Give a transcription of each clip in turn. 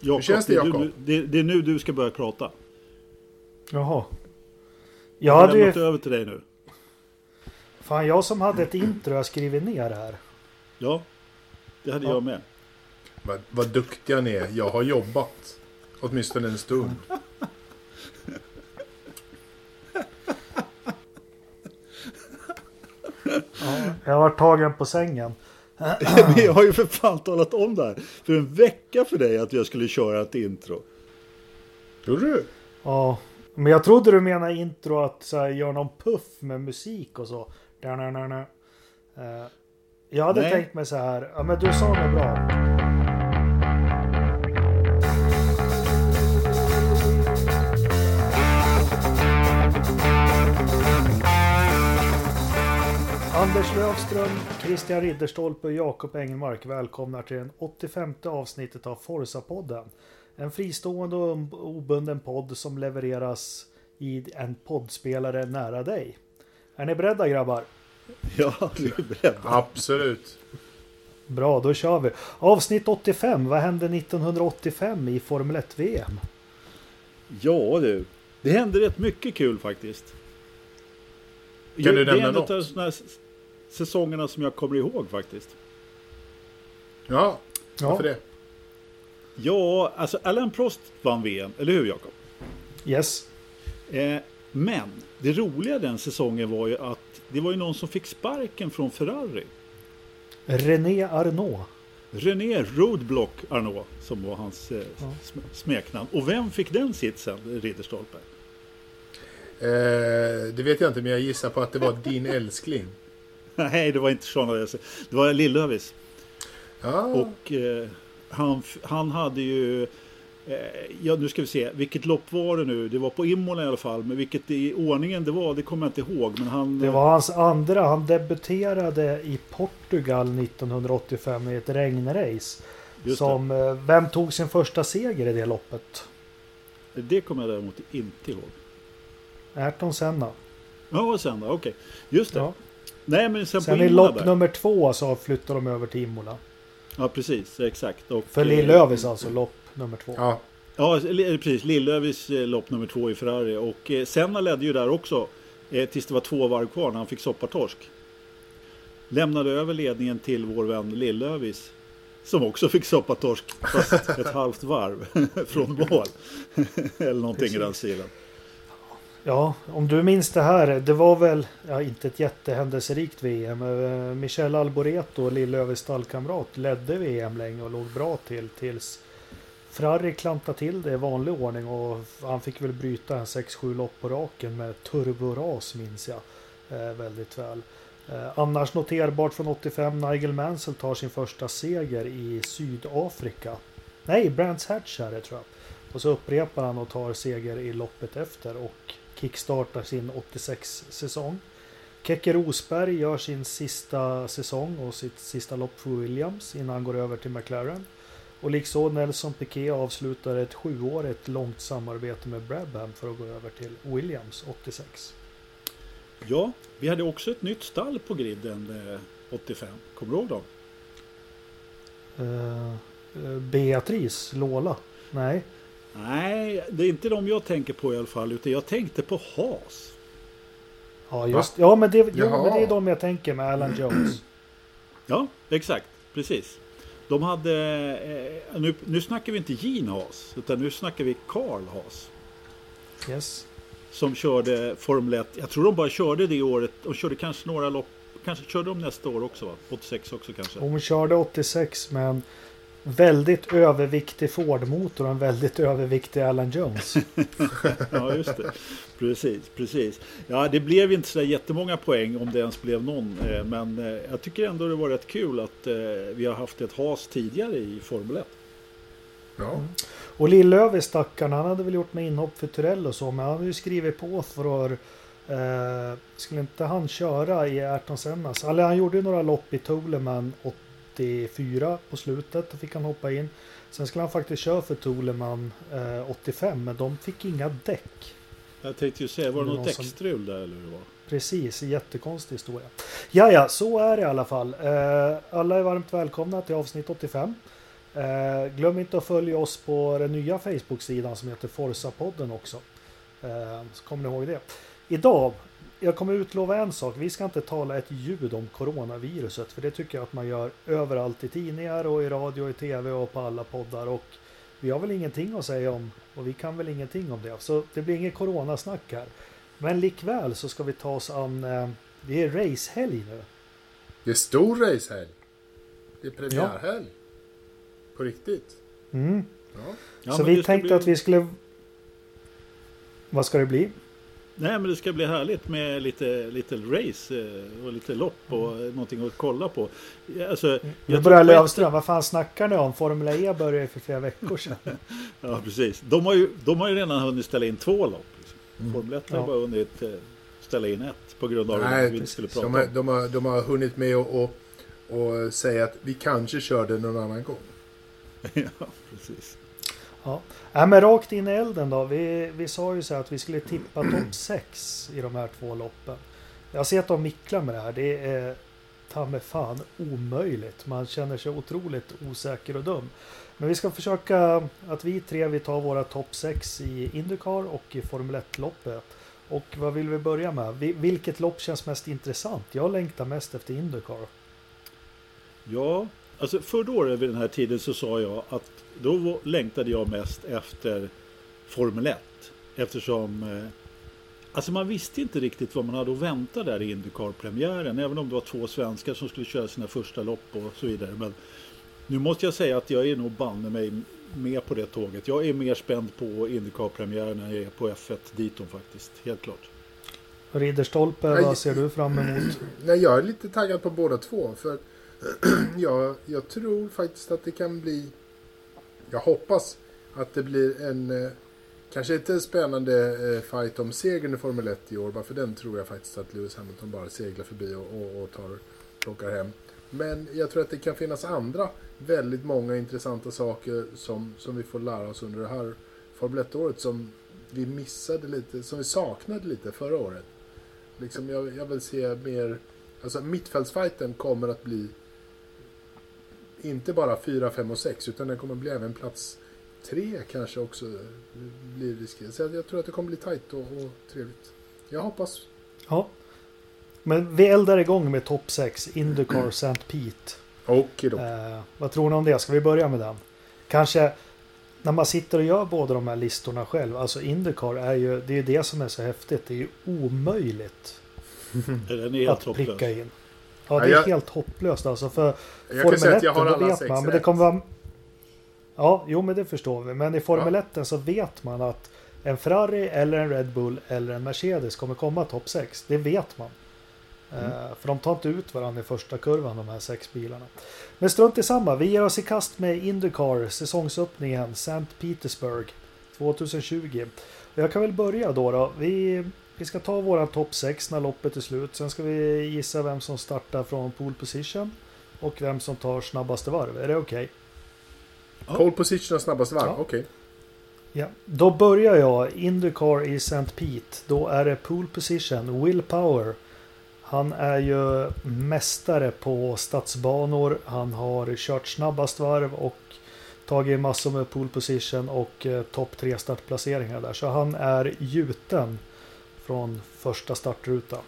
Jakob, Hur känns det, Jakob? Det, det är nu du ska börja prata. Jaha. Jag har lämnat över till dig nu. fan jag som hade ett intro jag skrivit ner här. Ja, det hade Ja. jag med. Vad, vad duktiga ni är. Jag har jobbat. Åtminstone en stund. Ja, jag har varit tagen på sängen. Men jag har ju för fan talat om det här för en vecka för dig att jag skulle köra ett intro. Gjorde du? Ja, men jag trodde du menade intro att så här, göra någon puff med musik och så. Eh, Jag hade Nej. tänkt mig så här. Ja, men du sa det bra. Anders Löfström, Christian Ridderstolpe och Jakob Engelmark välkomnar till den 85 avsnittet av Forza-podden. En fristående och obunden podd som levereras i en poddspelare nära dig. Är ni beredda grabbar? Ja, du är beredd. Absolut. Bra, då kör vi. Avsnitt 85. Vad hände 1985 i Formel 1-VM? Ja du, det hände rätt mycket kul faktiskt. Kan du det är nämna av något? såna här säsongerna som jag kommer ihåg faktiskt. Ja, varför det? Ja, alltså Alain Prost vann VM, eller hur Jakob? Yes. Eh, men det roliga den säsongen var ju att det var ju någon som fick sparken från Ferrari. René Arnault. René Roadblock Arnault som var hans eh, sm- smeknamn. Och vem fick den sitsen, Ridderstolpe? Eh, det vet jag inte, men jag gissar på att det var din älskling. Nej, det var inte Sean Alesi. Det var Lill-Lövis. Ja, Och eh, han, han hade ju... Eh, ja, nu ska vi se. Vilket lopp var det nu? Det var på Imola i alla fall. Men vilket i ordningen det var, det kommer jag inte ihåg. Men han... Det var hans andra. Han debuterade i Portugal 1985 i ett regnrace. Just Som, eh, vem tog sin första seger i det loppet? det. kommer jag däremot inte ihåg. Ayrton Senna. Ja, och sen då? Okej. Just det. Ja. Nej, men sen, Sen i lopp där. nummer två så flyttar de över till Imola. Ja, precis. Exakt. Och, För eh, Lill-Lövis alltså, lopp nummer två. ja. Ja, li- precis. Lill-Lövis eh, lopp nummer två i Ferrari. Och eh, Senna ledde ju där också. Eh, tills det var två varv kvar när han fick soppatorsk. Lämnade över ledningen till vår vän Lill-Lövis. Som också fick soppatorsk fast ett halvt varv från mål. Eller någonting i den stilen. Ja, om du minns det här. Det var väl, ja, inte ett jättehändelserikt VM. Eh, Michel Alboreto, Lill-Lövis stallkamrat, ledde VM länge och låg bra till tills Ferrari klantade till det i vanlig ordning och han fick väl bryta en 6-7 lopp på raken med turboras minns jag eh, väldigt väl. Eh, annars noterbart från 85, Nigel Mansell tar sin första seger i Sydafrika. Nej, Brands Hatch är det tror jag. Och så upprepar han och tar seger i loppet efter och kickstartar sin 86-säsong. Keke Rosberg gör sin sista säsong och sitt sista lopp för Williams innan han går över till McLaren. Och likaså Nelson Piquet avslutar ett sjuårigt långt samarbete med Brabham för att gå över till Williams 86. Ja, vi hade också ett nytt stall på griden eh, 85. Kommer du ihåg dem? Eh, eh, Beatrice, Lola. Nej, Nej, det är inte de jag tänker på i alla fall. Utan jag tänkte på Haas. ja just ja men, det, jo, Jaha. men det är de jag tänker med Alan Jones. Ja, exakt. Precis. De hade... Eh, nu, nu snackar vi inte Gene Haas. Utan nu snackar vi Carl Haas. Yes. Som körde Formel 1. Jag tror de bara körde det året. De körde kanske några lopp. Kanske körde de nästa år också va? 86 också kanske. Hon körde 86 med en väldigt överviktig Ford-motor och en väldigt överviktig Alan Jones. Ja, just det. Precis, precis. Ja, det blev inte så där jättemånga poäng om det ens blev någon. eh, Men eh, jag tycker ändå det var rätt kul att eh, vi har haft ett Haas tidigare i Formel 1. ja. Och Lill-Lövis stackarn, han hade väl gjort med inhopp för Turell och så, men han hade ju skrivit på för eh, Skulle inte han köra i Ayrton Sennas? Eller han gjorde ju några lopp i Toleman 84 på slutet, då fick han hoppa in. Sen skulle han faktiskt köra för Toleman eh, 85, men de fick inga däck. Jag tänkte ju säga, var det Det något däckstrul där eller hur det var? Precis, jättekonstig historia. Ja, ja, så är det i alla fall. Eh, alla är varmt välkomna till avsnitt 85. Eh, glöm inte att följa oss på den nya Facebook-sidan som heter Forsa-podden också. Eh, så kommer ni ihåg det. Idag, jag kommer utlova en sak. Vi ska inte tala ett ljud om coronaviruset. För det tycker jag att man gör överallt i tidningar och i radio och i tv och på alla poddar. Och vi har väl ingenting att säga om och vi kan väl ingenting om det. Så det blir inget coronasnack här. Men likväl så ska vi ta oss an. Eh, det är racehelg nu. Det är stor racehelg. Det är premiärhelg. På riktigt. Mm. Ja. Ja, så men vi tänkte bli- att vi skulle... Vad ska det bli? Nej, men det ska bli härligt med lite, lite race eh, och lite lopp och Mm. någonting att kolla på. Alltså, Nu jag börjar Lövström. Vad fan snackar ni om? Formel E började ju för flera veckor sedan. Ja, precis. De har, ju, de har ju redan hunnit ställa in två lopp. Liksom. Formel 1 har Ja. bara hunnit eh, ställa in ett på grund av att Nej, vi inte skulle prata de, om. har, de, har, de har hunnit med att och, och säga att vi kanske kör det någon annan gång. ja, precis. Ja. Nej, men rakt in i elden då. Vi, vi sa ju så här att vi skulle tippa topp 6 i de här två loppen. Jag ser att de micklar med det här. Det är ta mig fan omöjligt. Man känner sig otroligt osäker och dum. Men vi ska försöka att vi tre vi tar våra topp 6 i Indycar och i Formel 1-loppet. Och vad vill vi börja med? Vi- Vilket lopp känns mest intressant? Jag längtar mest efter Indycar. Ja, alltså förra året vid den här tiden så sa jag att då längtade jag mest efter Formel 1. Eftersom eh, alltså man visste inte riktigt vad man hade att vänta där i Indycar-premiären. Även om det var två svenskar som skulle köra sina första lopp och så vidare. Men nu måste jag säga att jag är nog banne mig med på det tåget. Jag är mer spänd på Indycar-premiären än jag är på F1 Diton faktiskt. Helt klart. Ridderstolpe, vad ser du fram emot? Nej, jag är lite taggad på båda två. För jag, jag tror faktiskt att det kan bli... Jag hoppas att det blir en... Eh, kanske inte en spännande eh, fight om segern i Formel 1 i år. Bara för den tror jag faktiskt att Lewis Hamilton bara seglar förbi och, och, och tar, plockar hem. Men jag tror att det kan finnas andra väldigt många intressanta saker som, som vi får lära oss under det här Formel 1-året som vi missade lite, som vi saknade lite förra året. Liksom jag, jag vill se mer, alltså mittfältsfighten kommer att bli inte bara 4, 5 och 6 utan den kommer bli även plats 3 kanske också blir riskerat. Så jag, tror att det kommer bli tajt och, och trevligt. Jag hoppas. Ja. Men vi eldar igång med topp 6, Indycar St. Pete. Okej då. Eh, vad tror ni om det? Ska vi börja med den? Kanske när man sitter och gör båda de här listorna själv. Alltså Indycar är ju, det är det som är så häftigt. Det är ju omöjligt att pricka in. Ja, det är jag- helt hopplöst alltså. För Jag kan Formel säga 1, att jag har alla vet sex man. Men det kommer vara... Ja, jo men det förstår vi. Men i Formel Ja. 1 så vet man att en Ferrari eller en Red Bull eller en Mercedes kommer komma topp 6. Det vet man. Mm. Eh, för de tar inte ut varandra i första kurvan de här sex bilarna. Men strunt i samma. Vi ger oss i kast med Indycar säsongsöppningen St. Petersburg 2020. Och jag kan väl börja då. då. Vi, vi ska ta våra topp 6 när loppet är slut. Sen ska vi gissa vem som startar från pole position. Och vem som tar snabbaste varv. Är det okej? Pole position och snabbast varv. Ja. Okej. Ja. Då börjar jag. Indycar i St. Pete. Då är det pole position. Will Power. Han är ju mästare på stadsbanor. Han har kört snabbast varv och tagit massor med pole position och eh, topp tre startplaceringar där. Så han är gjuten från första startruta.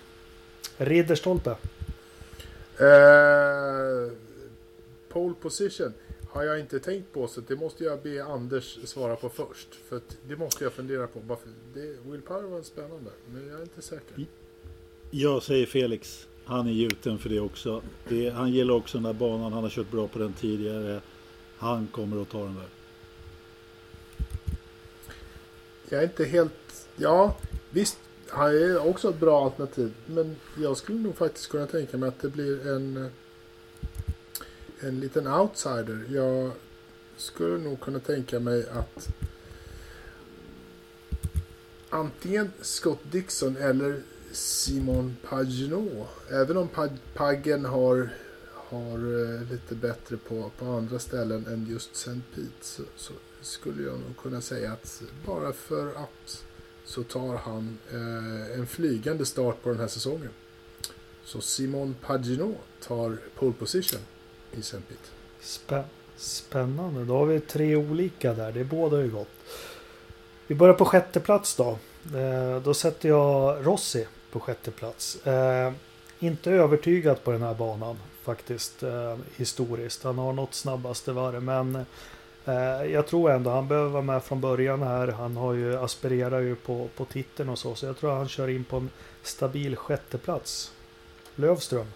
Ridderstolpe. Eh, pole position har jag inte tänkt på så det måste jag be Anders svara på först. För det måste jag fundera på. Det, Will Power var spännande men jag är inte säker. Jag säger Felix. Han är gjuten för det också. Det, han gillar också den där banan. Han har kört bra på den tidigare. Han kommer att ta den där. Jag är inte helt... Ja, visst. Han är också ett bra alternativ. Men jag skulle nog faktiskt kunna tänka mig att det blir en... En liten outsider. Jag skulle nog kunna tänka mig att... Antingen Scott Dixon eller Simon Pagenaud. Även om Pag- Paggen har, har eh, lite bättre på, på andra ställen än just St. Pete så, så skulle jag nog kunna säga att bara för att så tar han eh, en flygande start på den här säsongen. Så Simon Pagenaud tar pole position i St. Pete. Spä Spännande. Då har vi tre olika där. Det båda ju gott. Vi börjar på sjätte plats då. Eh, då sätter jag Rossi på sjätte plats. Eh, inte övertygad på den här banan faktiskt eh, historiskt. Han har något snabbaste varv men eh, jag tror ändå han behöver vara med från början här. Han har ju aspirerar ju på, på titeln och så. Så jag tror han kör in på en stabil sjätteplats. Lövström.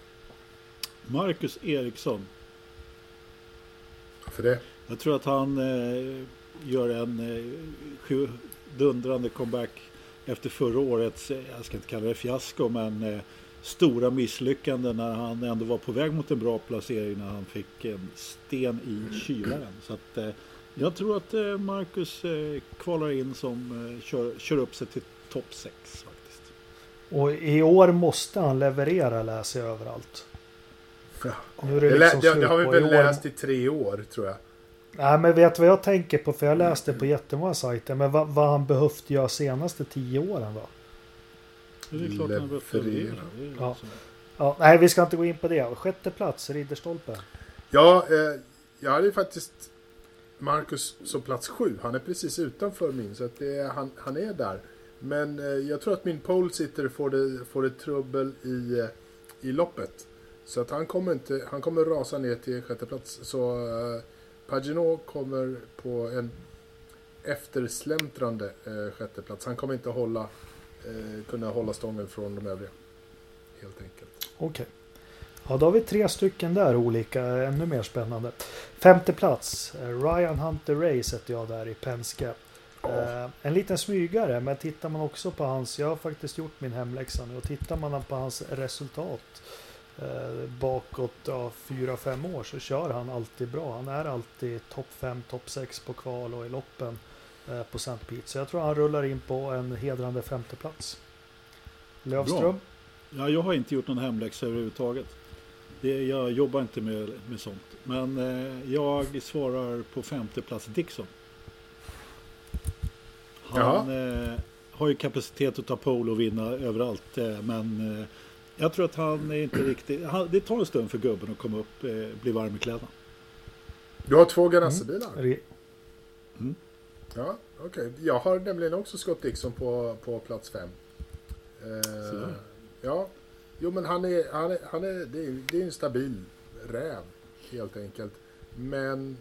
Marcus Eriksson. För det? Jag tror att han eh, gör en eh, dundrande comeback efter förra årets, eh, jag ska inte kalla det fiasko, men eh, stora misslyckande när han ändå var på väg mot en bra placering när han fick en sten i kylaren. Så att, eh, jag tror att eh, Marcus eh, kvalar in som eh, kör, kör upp sig till topp 6 faktiskt. Och i år måste han leverera läser jag överallt. Ja. Nu är det, Det, liksom det, det har vi väl läst i tre år tror jag. Nej men vet du vad jag tänker på? För jag läste på jättemånga sajter. Men vad, vad han behövt göra senaste tio åren då? Det är klart han. Det är Ja. så. Ja, nej vi ska inte gå in på det. Sjätte plats, Ridderstolpe. Ja, eh, jag hade ju faktiskt Marcus som plats sju. Han är precis utanför min, så att det är, han, han är där. Men eh, jag tror att min pole sitter får det, får det trubbel i, eh, i loppet. Så att han kommer inte, han kommer rasa ner till sjätte plats. Så eh, Paginot kommer på en eftersläntrande eh, sjätte plats. Han kommer inte hålla, eh, kunna hålla stången från de övriga. Helt enkelt. Okej. Ja, då har vi tre stycken där olika. Ännu mer spännande. Femte plats. eh, Ryan Hunter Ray sätter jag där i Penske. Eh, en liten smygare, men tittar man också på hans, jag har faktiskt gjort min hemläxa nu och tittar man på hans resultat eh, bakåt ja, 4-5 år så kör han alltid bra. Han är alltid topp 5, topp 6 på kval och i loppen på St. Pete. Så jag tror han rullar in på en hedrande femteplats. Lövström? Ja, jag har inte gjort någon hemläxa överhuvudtaget. Det, jag jobbar inte med, med sånt. Men eh, jag svarar på femte plats Dixon. Han eh, har ju kapacitet att ta pole och vinna överallt. Eh, men eh, jag tror att han är inte riktigt... Han, det tar en stund för gubben att komma upp, eh, bli varm i kläderna. Du har två Ganassi-bilar? Re- Ja, okej. Jag har nämligen också Scott Dixon på, på plats fem. Eh, ja, jo men han är, han är, han är, det är, det är en stabil räv helt enkelt. Men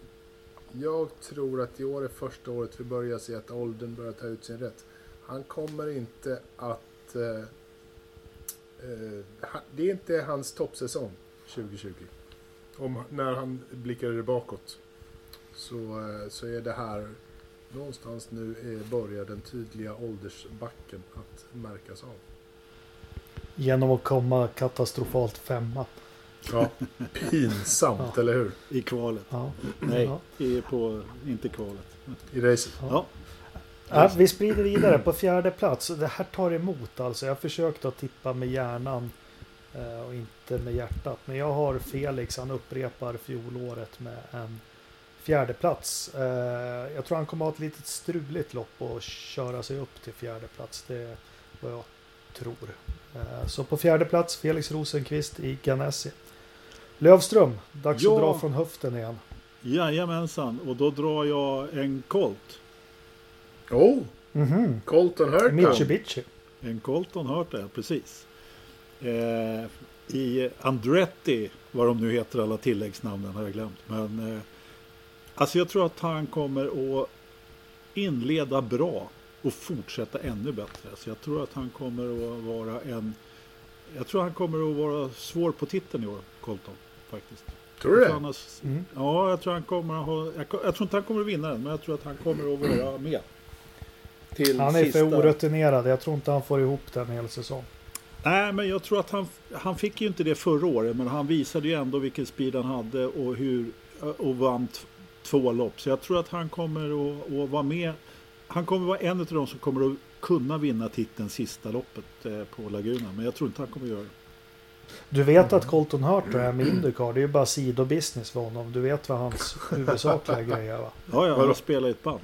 jag tror att i år är första året vi börjar se att åldern börjar ta ut sin rätt. Han kommer inte att... Eh, eh, det är inte hans toppsäsong 2020. Om, när han blickar bakåt så, eh, så är det här någonstans nu börjar den tydliga åldersbacken att märkas av. Genom att komma katastrofalt femma. Ja, pinsamt, Ja. eller hur? I kvalet. Ja. Nej, Ja. på, inte kvalet. I racet. Ja. Ja, vi sprider vidare på fjärde plats. Det här tar emot alltså. Jag försökte att tippa med hjärnan eh, och inte med hjärtat. Men jag har Felix. Han upprepar fjolåret med en fjärde plats. Eh, jag tror han kommer ha ett litet struligt lopp och köra sig upp till fjärde plats. Det är vad jag tror. Eh, så på fjärde plats Felix Rosenqvist i Ganassi. Lövström, dags Ja. att dra från höften igen. Jajamensan, och då drar jag en Colt. Oh, Mhm. Colton Hurton. Mitsubishi. En Colton hört det, precis. Eh, I Andretti, vad de nu heter, alla tilläggsnamnen har jag glömt. Men eh, alltså jag tror att han kommer att inleda bra och fortsätta ännu bättre. Så jag tror att han kommer att vara en... Jag tror han kommer att vara svår på titeln i år, Colton. Faktiskt. Tror du det? har- Mm. Ja, jag tror han kommer att ha... Jag, jag tror inte han kommer att vinna den, men jag tror att han kommer att vara med. Till Han är sista... för orutinerad. Jag tror inte han får ihop den hel säsong. Nej, men jag tror att han, han fick ju inte det förra året, men han visade ju ändå vilken speed han hade och hur och vann två lopp. Så jag tror att han kommer att, att vara med. Han kommer vara en av de som kommer att kunna vinna titeln sista loppet eh, på Laguna, men jag tror inte han kommer att göra det. Du vet att Colton Hurton är med Indycar. Det är ju bara sidobusiness för honom. Du vet vad hans huvudsakliga grej är va? Ja, ja, han spelar i ett band.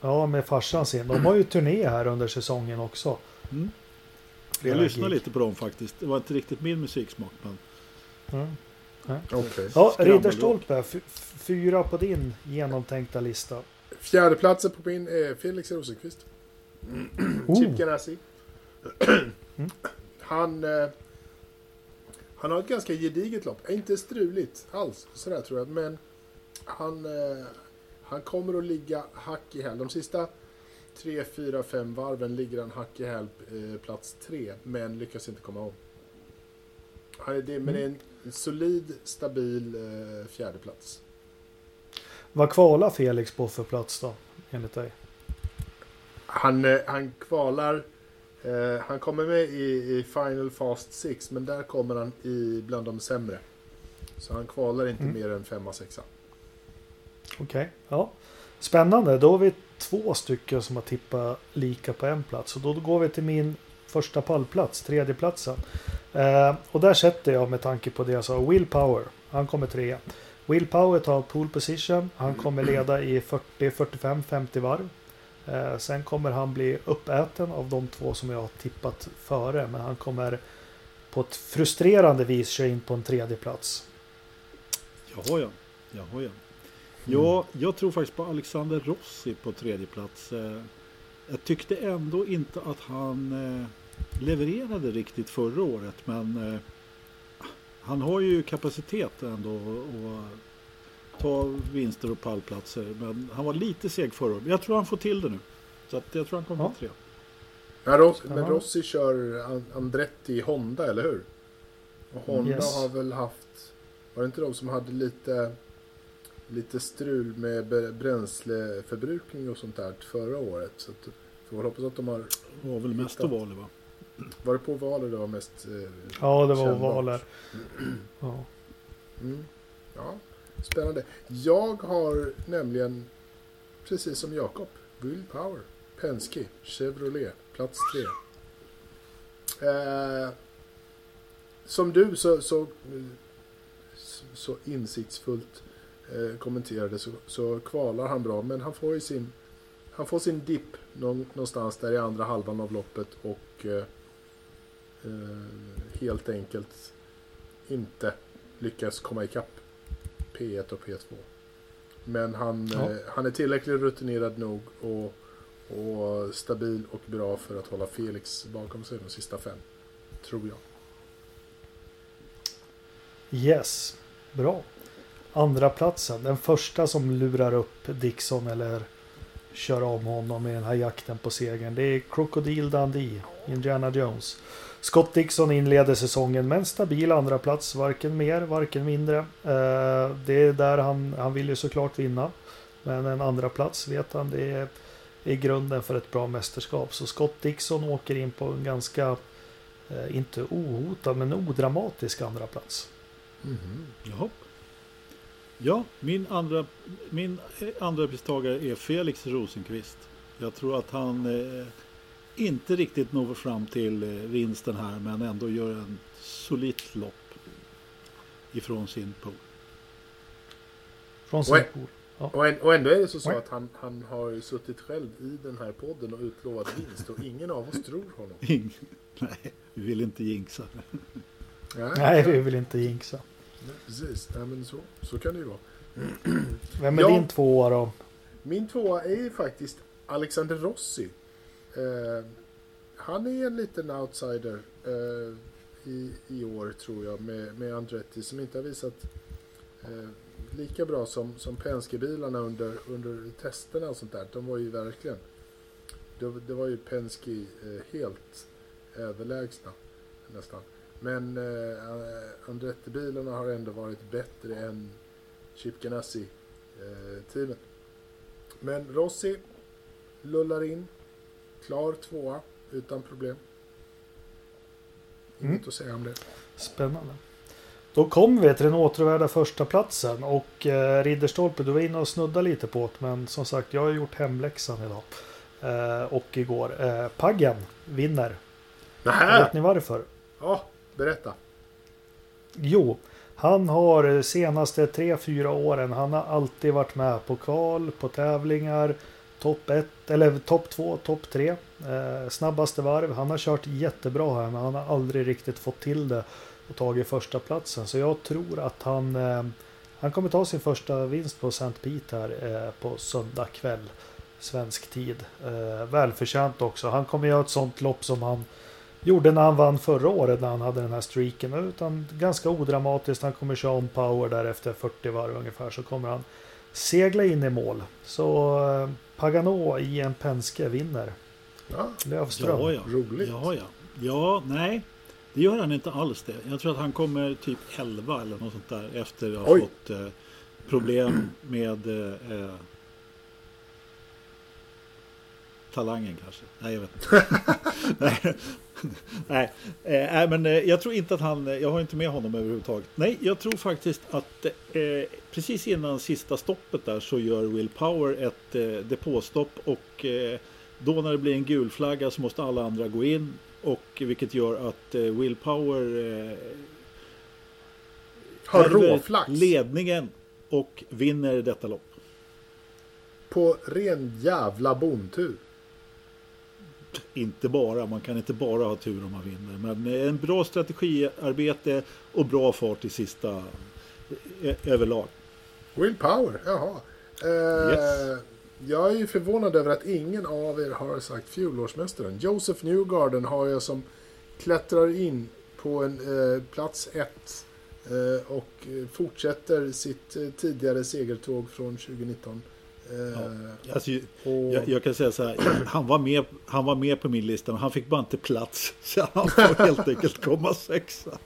Ja, med farsan sin. De har ju turné här under säsongen också. Mm. Jag lyssnade lite på dem faktiskt. Det var inte riktigt min musiksmak, men Mm. Okej. Ja. Ridderstolpe. Fyra på din genomtänkta lista. Fjärdeplatsen på min är Felix Rosenqvist. Oh. Chip Ganassi. Han, eh, han har ett ganska gediget lopp. Inte struligt alls, sådär tror jag. Men han, eh, han kommer att ligga hack i häl. De sista tre, fyra, fem varven ligger han hack i häl eh, plats tre. Men lyckas inte komma om. Han är det, men det är en, en solid, stabil eh, fjärdeplats. Vad kvalar Felix på för plats då? Enligt dig? Han, eh, han kvalar. Eh, han kommer med i, i Final Fast 6 men där kommer han i bland de sämre. Så han kvalar inte Mm. mer än femma, sexa. Okej, ja. Spännande. Då har vi två stycken som har tippat lika på en plats. Och då går vi till min första pallplats, tredjeplatsen. Eh, och där sätter jag med tanke på det jag sa, Will Power. Han kommer trea. Will Power tar pole position. Han kommer leda i 40, 45, 50 varv. Eh, sen kommer han bli uppäten av de två som jag har tippat före. Men han kommer på ett frustrerande vis köra in på en tredje plats. Jaha ja. Jaha ja. Ja, jag tror faktiskt på Alexander Rossi på tredje plats. Eh, Jag tyckte ändå inte att han eh, levererade riktigt förra året. Men han har ju kapacitet ändå att ta vinster och pallplatser. Men han var lite seg förra året. Men jag tror han får till det nu. Så att jag tror han kommer Ja. på tre. Ja, Ros- men. Rossi kör An- Andretti i Honda, eller hur? Och Honda Yes. har väl haft... Var det inte de som hade lite, lite strul med bränsleförbrukning och sånt där förra året? Så att, får väl hoppas att de har... Det var väl mest ovaler va? Var det på valet det var mest... Eh, Ja, det var kännbart? valer. Ja. Mm. Ja, spännande. Jag har nämligen, precis som Jakob, Will Power, Penske, Chevrolet, plats tre. Eh, som du så, så, så insiktsfullt eh, kommenterade så, så kvalar han bra. Men han får ju sin, han får sin dipp någon, någonstans där i andra halvan av loppet och eh, eh, helt enkelt inte lyckas komma ikapp P1 och P2. Men han, Ja. eh, han är tillräckligt rutinerad nog och, och stabil och bra för att hålla Felix bakom sig de sista fem. Tror jag. Yes, bra. Andra platsen, den första som lurar upp Dixon eller kör om honom i den här jakten på segern. Det är Crocodile Dundee, Indiana Jones. Scott Dixon inleder säsongen med en stabil andra plats, varken mer, varken mindre. Eh, det är där han, han vill ju såklart vinna. Men en andra plats vet han, det är, är grunden för ett bra mästerskap. Så Scott Dixon åker in på en ganska, eh, inte ohotad, men odramatisk andra plats. Mhm. Jaha. Ja, min andra, min eh, andra pristagare är Felix Rosenqvist. Jag tror att han eh, inte riktigt når fram till eh, vinsten här men ändå gör en solitt lopp ifrån sin pool. Från sin pool. Och, än- och ändå är det så, så att han, han har ju suttit själv i den här podden och utlovat vinst och ingen av oss tror honom. Ing- Nej, vi vill inte jinxa. Nej, vi vill inte jinxa. Precis, Nej, men så, så kan det ju vara. Vem är Ja. din tvåa då? Min tvåa är ju faktiskt Alexander Rossi. Eh, han är en liten outsider eh, i, i år tror jag med, med Andretti som inte har visat eh, lika bra som, som Penske-bilarna under, under testerna och sånt där. De var ju verkligen, det, det var ju Penske eh, helt överlägsna nästan. Men eh, Andretti-bilarna har ändå varit bättre än Chip Ganassi-teamet. Eh, Men Rossi lullar in. Klar tvåa utan problem. Inget Mm. att säga om det. Spännande. Då kommer vi till den återvärda första platsen och eh, Ridderstolpe, du var inne och snuddade lite på det, men som sagt, jag har gjort hemläxan idag. Eh, och igår. Eh, Paggen vinner. Nähä! Vet ni varför? Ja, berätta. Jo, han har senaste 3-4 åren, han har alltid varit med på kval, på tävlingar, topp 1 eller topp 2, topp 3. Eh, snabbaste varv. Han har kört jättebra här men han har aldrig riktigt fått till det och tagit första platsen. Så jag tror att han, eh, han kommer ta sin första vinst på St. Pete här eh, på söndag kväll. Svensk tid. Eh, välförtjänt också. Han kommer göra ett sånt lopp som han gjorde när han vann förra året när han hade den här streaken. Utan ganska odramatiskt. Han kommer köra om power där efter 40 varv ungefär. Så kommer han segla in i mål. Så eh, Pagano i en Penske vinner. Ja, Lövström. Ja, ja. Roligt. Ja, ja. Ja, nej. Det gör han inte alls det. Jag tror att han kommer typ 11 eller något sånt där efter att ha Oj. fått eh, problem med eh, eh, talangen kanske. Nej, jag vet inte. nej, nej. Eh, men eh, jag tror inte att han, jag har inte med honom överhuvudtaget. Nej, jag tror faktiskt att eh, precis innan sista stoppet där så gör Will Power ett eh, depåstopp och eh, då när det blir en gul flagga så måste alla andra gå in och vilket gör att eh, Will Power eh, Har råflax. ledningen och vinner detta lopp. På ren jävla bontur. Inte bara, man kan inte bara ha tur om man vinner. Men en bra strategiarbete och bra fart i sista eh, överlag. Will Power, jaha. Eh, Yes. Jag är ju förvånad över att ingen av er har sagt fjolårsmästaren. Joseph Newgarden har jag som klättrar in på en eh, plats ett eh, och fortsätter sitt eh, tidigare segertåg från 2019. Eh, Alltså, och, jag, jag kan säga så här, han var, med, han var med på min lista men han fick bara inte plats. Så han får helt enkelt komma sexa.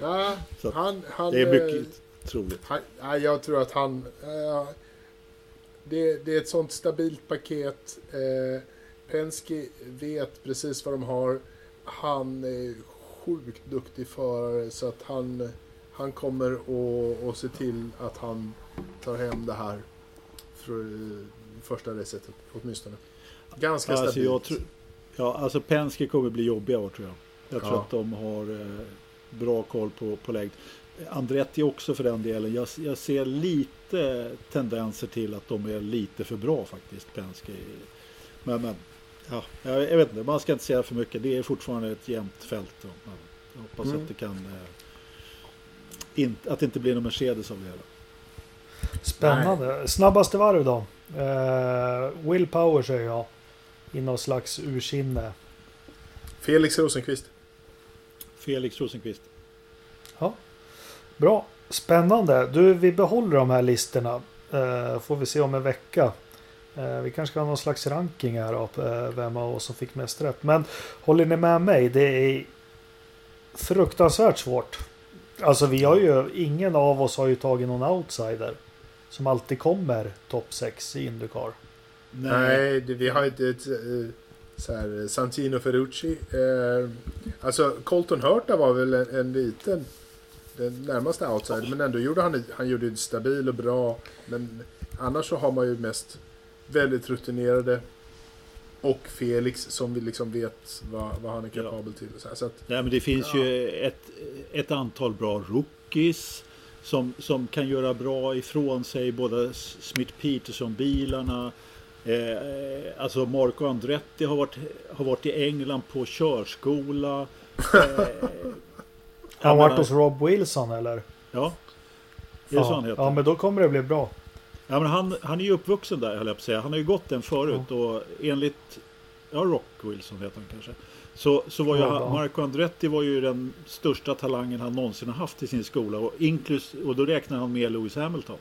ja, så han, han, Det är eh, mycket troligt. Han, jag tror att han... eh, det, det är ett sånt stabilt paket. Uh, Penske vet precis vad de har. Han är sjukt duktig förare så att han, han kommer att se till att han tar hem det här för eh, första racet åtminstone. Ganska Alltså, stabilt. tror, ja, alltså Penske kommer bli jobbiga år tror jag. Jag tror Ja. att de har eh, bra koll på, på läget. Andretti också för den delen. Jag, jag ser lite tendenser till att de är lite för bra faktiskt, Penske. Men, men ja, jag, vet inte, man ska inte säga för mycket. Det är fortfarande ett jämnt fält. Ja, jag hoppas Mm. att det kan... Eh, in, att det inte blir någon Mercedes av det hela. Spännande. Snabbaste varv då? Eh, Will Power säger jag. I någon slags ursinne. Felix Rosenqvist. Felix Rosenqvist. Ja. Bra. Spännande. Du, vi behåller de här listorna. Eh, får vi se om en vecka. Eh, vi kanske ska ha någon slags ranking här. Eh, vem av oss som fick mest rätt. Men håller ni med mig? Det är fruktansvärt svårt. Alltså vi har ju, ingen av oss har ju tagit någon outsider. Som alltid kommer topp 6 i Indycar. Nej, det, vi har inte ett eh, så här, Santino Ferrucci. Eh, alltså Colton Hurta var väl en, en liten, den närmaste outsider. Men ändå gjorde han, han gjorde det stabil och bra. Men annars så har man ju mest väldigt rutinerade. Och Felix som vi liksom vet vad, vad han är Ja. kapabel till. Så, här, så att, Nej, men det finns Ja. ju ett, ett antal bra rookies som, som kan göra bra ifrån sig. Både Smith Peterson-bilarna. Eh, alltså Marco Andretti har varit, har varit i England på körskola. Eh, Han varit hos Rob Wilson eller? Ja, är det så han Ja, heter? ja, men då kommer det bli bra. Ja, men han, han är ju uppvuxen där, höll jag på att säga. Han har ju gått den förut och enligt, ja, Rock Wilson heter han kanske. Så, så var ju Ja. Marco Andretti var ju den största talangen han någonsin har haft i sin skola. Och, inklus, och då räknar han med Lewis Hamilton.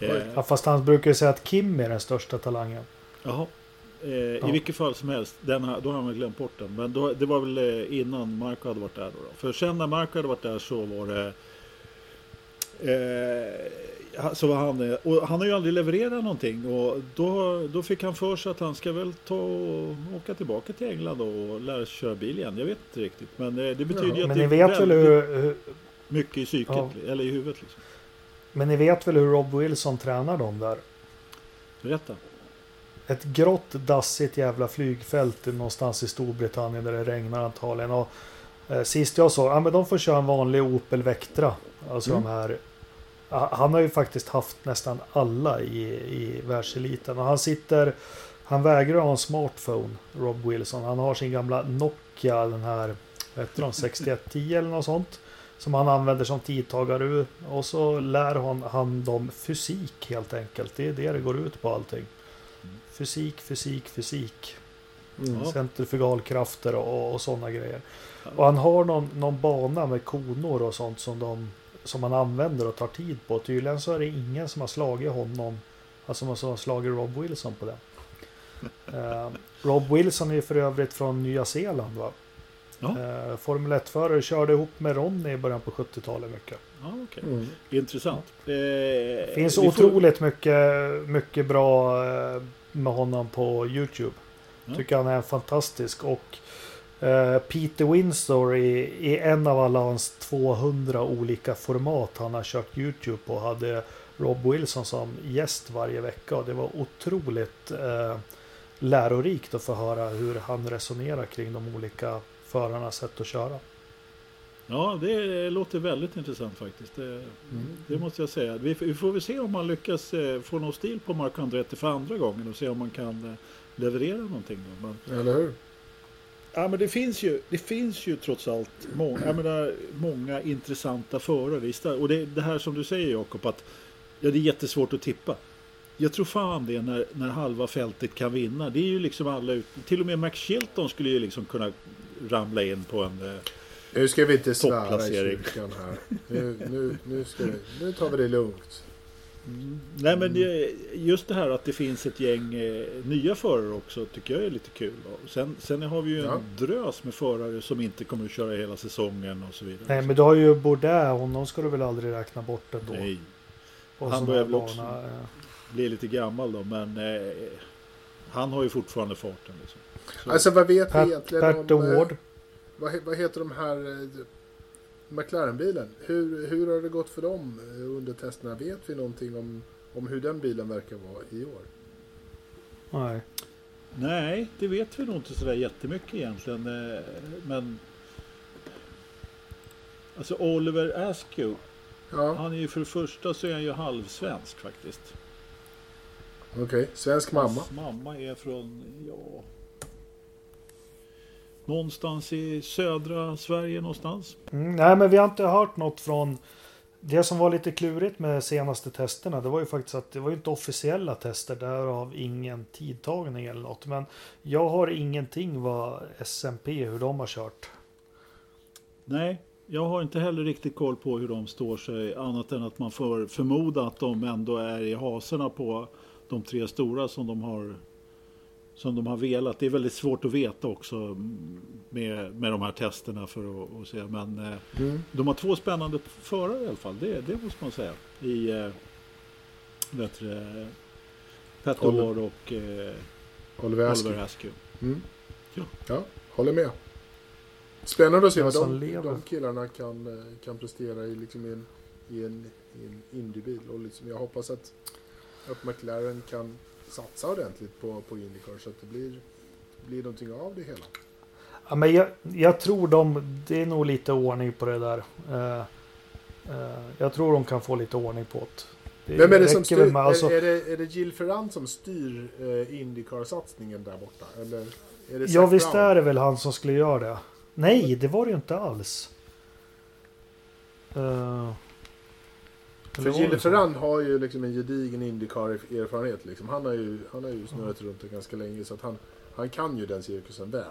Eh, Ja, fast han brukar ju säga att Kim är den största talangen. jaha. Eh, I vilket fall som helst, den, har- då har väl glömt bort den. Men då, det var väl eh, innan Marco hade varit där. Då, då. För sen när Marco hade varit där så var det Eh, så var han, eh, och han har ju aldrig levererat någonting och då, då fick han för sig att han ska väl ta och åka tillbaka till England och lära sig köra bil igen. Jag vet inte riktigt. Men eh, det betyder ju att Men det ni är hur, hur, mycket i psyket, Ja. eller i huvudet. Liksom. men ni vet väl hur Rob Wilson tränar dem där? Berätta. Ett grått dassigt jävla flygfält någonstans i Storbritannien där det regnar antagligen. Och, eh, sist jag såg, ja men de får köra en vanlig Opel Vectra. Alltså Mm. de här. Han har ju faktiskt haft nästan alla i, i världseliten. Och han sitter, han vägrar ha en smartphone, Rob Wilson. Han har sin gamla Nokia, den här vad heter de, 6110 eller något sånt. Som han använder som tidtagare. Och så lär han, han dem fysik helt enkelt. Det är det det går ut på allting. Fysik, fysik, fysik. Mm. Centrifugalkrafter och, och sådana grejer. Och han har någon, någon bana med konor och sånt som, de, som han använder och tar tid på. Tydligen så är det ingen som har slagit honom. Alltså som har slagit Rob Wilson på det. Eh, Rob Wilson är för övrigt från Nya Zeeland va? Ja. Eh, Formel 1-förare körde ihop med Ronny i början på 70-talet mycket. Ja, okej. Mm. Intressant. Eh, Det finns får- otroligt mycket, mycket bra eh, med honom på YouTube. Ja. Tycker han är fantastisk. Och eh, Peter Winsor i, i en av alla hans 200 olika format han har kört YouTube på hade Rob Wilson som gäst varje vecka. Och det var otroligt eh, lärorikt att få höra hur han resonerar kring de olika förarnas sätt att köra. Ja, det låter väldigt intressant faktiskt. Det, Mm. det måste jag säga. Vi, vi får väl se om man lyckas eh, få någon stil på Marco Andretti för andra gången och se om man kan eh, leverera någonting. Då. Men, Eller hur? Ja, men det, finns ju, det finns ju trots allt många, jag menar, många intressanta förare. Och det, det här som du säger Jakob, att ja, det är jättesvårt att tippa. Jag tror fan det när, när halva fältet kan vinna. Det är ju liksom alla ut, Till och med Max Chilton skulle ju liksom kunna ramla in på en... Eh, Nu ska vi inte svära i kyrkan här. Nu, nu, nu, ska vi, nu tar vi det lugnt. Nej men det, just det här att det finns ett gäng eh, nya förare också tycker jag är lite kul. Och sen, sen har vi ju en Ja. drös med förare som inte kommer att köra hela säsongen och så vidare. Nej men du har ju Bourdais, honom ska du väl aldrig räkna bort ändå. Nej, På Han börjar väl också- eh. blir lite gammal då men eh, han har ju fortfarande farten. Liksom. Så, Alltså vad vet vi Pat, egentligen Pat om... eh, Award. Vad, vad heter de här eh, McLaren-bilen? Hur, hur har det gått för dem under testerna? Vet vi någonting om, om hur den bilen verkar vara i år? Nej. Nej, det vet vi nog inte sådär jättemycket egentligen. eh, Men Alltså Oliver Askew, Ja, han är ju för det första så är han ju halvsvensk faktiskt. okej. Svensk mamma. Hans mamma är från, ja... Någonstans i södra Sverige någonstans. Mm, nej men vi har inte hört något från det som var lite klurigt med senaste testerna. Det var ju faktiskt att det var ju inte officiella tester. Därav ingen tidtagning eller något. Men jag har ingenting vad SMP hur de har kört. Nej, jag har inte heller riktigt koll på hur de står sig. Annat än att man får förmoda att de ändå är i haserna på de tre stora som de har som de har velat. Det är väldigt svårt att veta också med, med de här testerna för att, att se. Men eh, Mm. de har två spännande förare i alla fall. Det, det måste man säga. I eh, vet du, det, Pat Oliver- Award och eh, Oliver Askew. Oliver Askew. Mm. Ja. Ja, håller med. Spännande att se vad som de, lever. de killarna kan, eh, kan prestera i, liksom i en, i en, i en Indybil. Och liksom, jag hoppas att, att McLaren kan satsa ordentligt på, på Indycar så att det blir, blir någonting av det hela. Ja, men jag, jag tror de, det är nog lite ordning på det där. Eh, eh, jag tror de kan få lite ordning på det. det Vem är det som styr? med- alltså- är, är, det, är det Jill Ferrand som styr eh, Indycar-satsningen där borta? Eller är det Ja visst är det väl han som skulle göra det. Nej, det var det ju inte alls. Eh, För så? Ferrand har ju liksom en gedigen Indycar-erfarenhet. Liksom. Han har ju, han har ju snurrat runt det ganska länge så att han, han kan ju den cirkusen väl.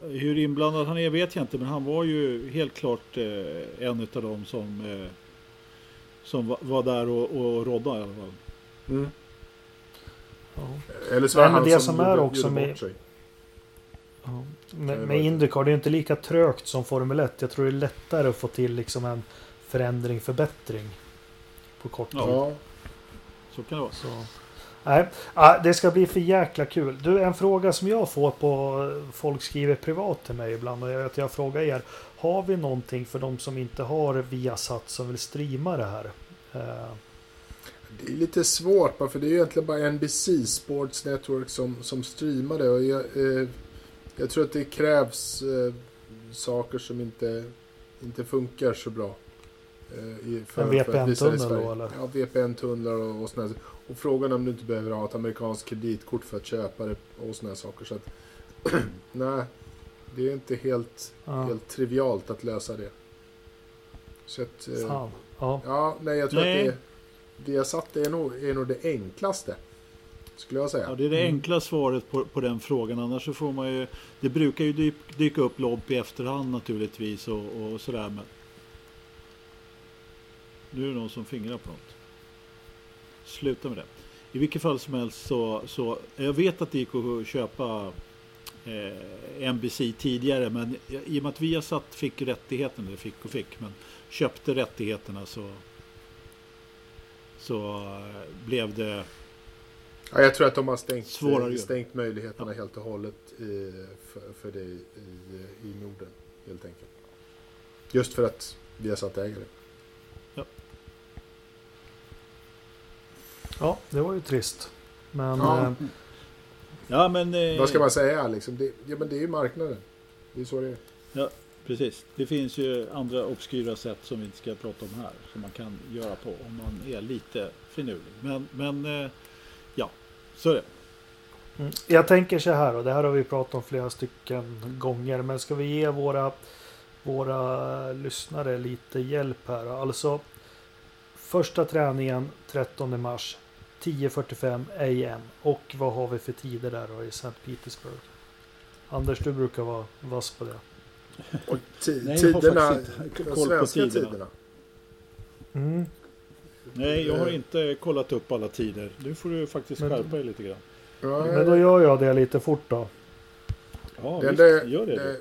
Hur inblandad han är vet jag inte, men han var ju helt klart eh, en av dem som, eh, som va, var där och, och rådde i alla fall. Ja. Eller så Nej, var men han det som, som är gjorde, också gjorde med- sig. Ja. Nej, Med, med Indycar, det är ju inte lika trögt som Formel 1. Jag tror det är lättare att få till liksom en förändring, förbättring på kort tid. Ja. Så kan det vara. Så. Nej, det ska bli för jäkla kul. Du, en fråga som jag får på folk skriver privat till mig ibland och jag vet jag frågar er. Har vi någonting för de som inte har Viasat som vill streama det här? Eh, Det är lite svårt bara för det är egentligen bara NBC Sports Network som, som streamar det. Och jag, eh, jag tror att det krävs eh, saker som inte, inte funkar så bra. Eh, i, för, En VPN-tunnel då, eller? Ja, VPN-tunnlar och, och sådana Och frågan är om du inte behöver ha ett amerikanskt kreditkort för att köpa det och sådana saker. Så att, nej, Det är inte helt, Ja. helt trivialt att lösa det. Så att, eh. Ja. ja, nej jag tror Nej. att det, Viasat är nog, är nog det enklaste. Skulle jag säga. Ja, det är det enkla svaret på, på den frågan. Annars så får man ju... Det brukar ju dyk, dyka upp lobb i efterhand naturligtvis och, och sådär. Men... Nu är det någon som fingrar på något. Sluta med det. I vilket fall som helst så... så jag vet att det gick att köpa eh, NBC tidigare. Men i och med att vi har satt fick rättigheten, eller fick och fick, men köpte rättigheterna så... Så eh, blev det... Ja, jag tror att de har stängt, Svårare stängt möjligheterna helt och hållet i, för, för det i, i Norden. Helt enkelt. Just för att Viasat äger det. Ja, det var ju trist. Men Ja. eh, Ja men... Eh, Vad ska man säga liksom? Det, ja, men det är ju marknaden. Det är så det är. Precis. Det finns ju andra obskyra sätt som vi inte ska prata om här. Som man kan göra på om man är lite finurlig. Men, men eh, ja, så är det. Mm. Jag tänker så här och det här har vi pratat om flera stycken gånger. Men ska vi ge våra, våra lyssnare lite hjälp här. Alltså första träningen 13 mars 10.45 am. Och vad har vi för tider där då i St. Petersburg? Anders, du brukar vara vass på det. Och Nej, jag har tiderna, inte de koll på tiderna. tiderna. Mm. Nej, jag har Eh. inte kollat upp alla tider. Nu får du faktiskt Men- skärpa dig lite grann. Men då gör jag det lite fort då. Ja, det, visst, det, gör det. det, då.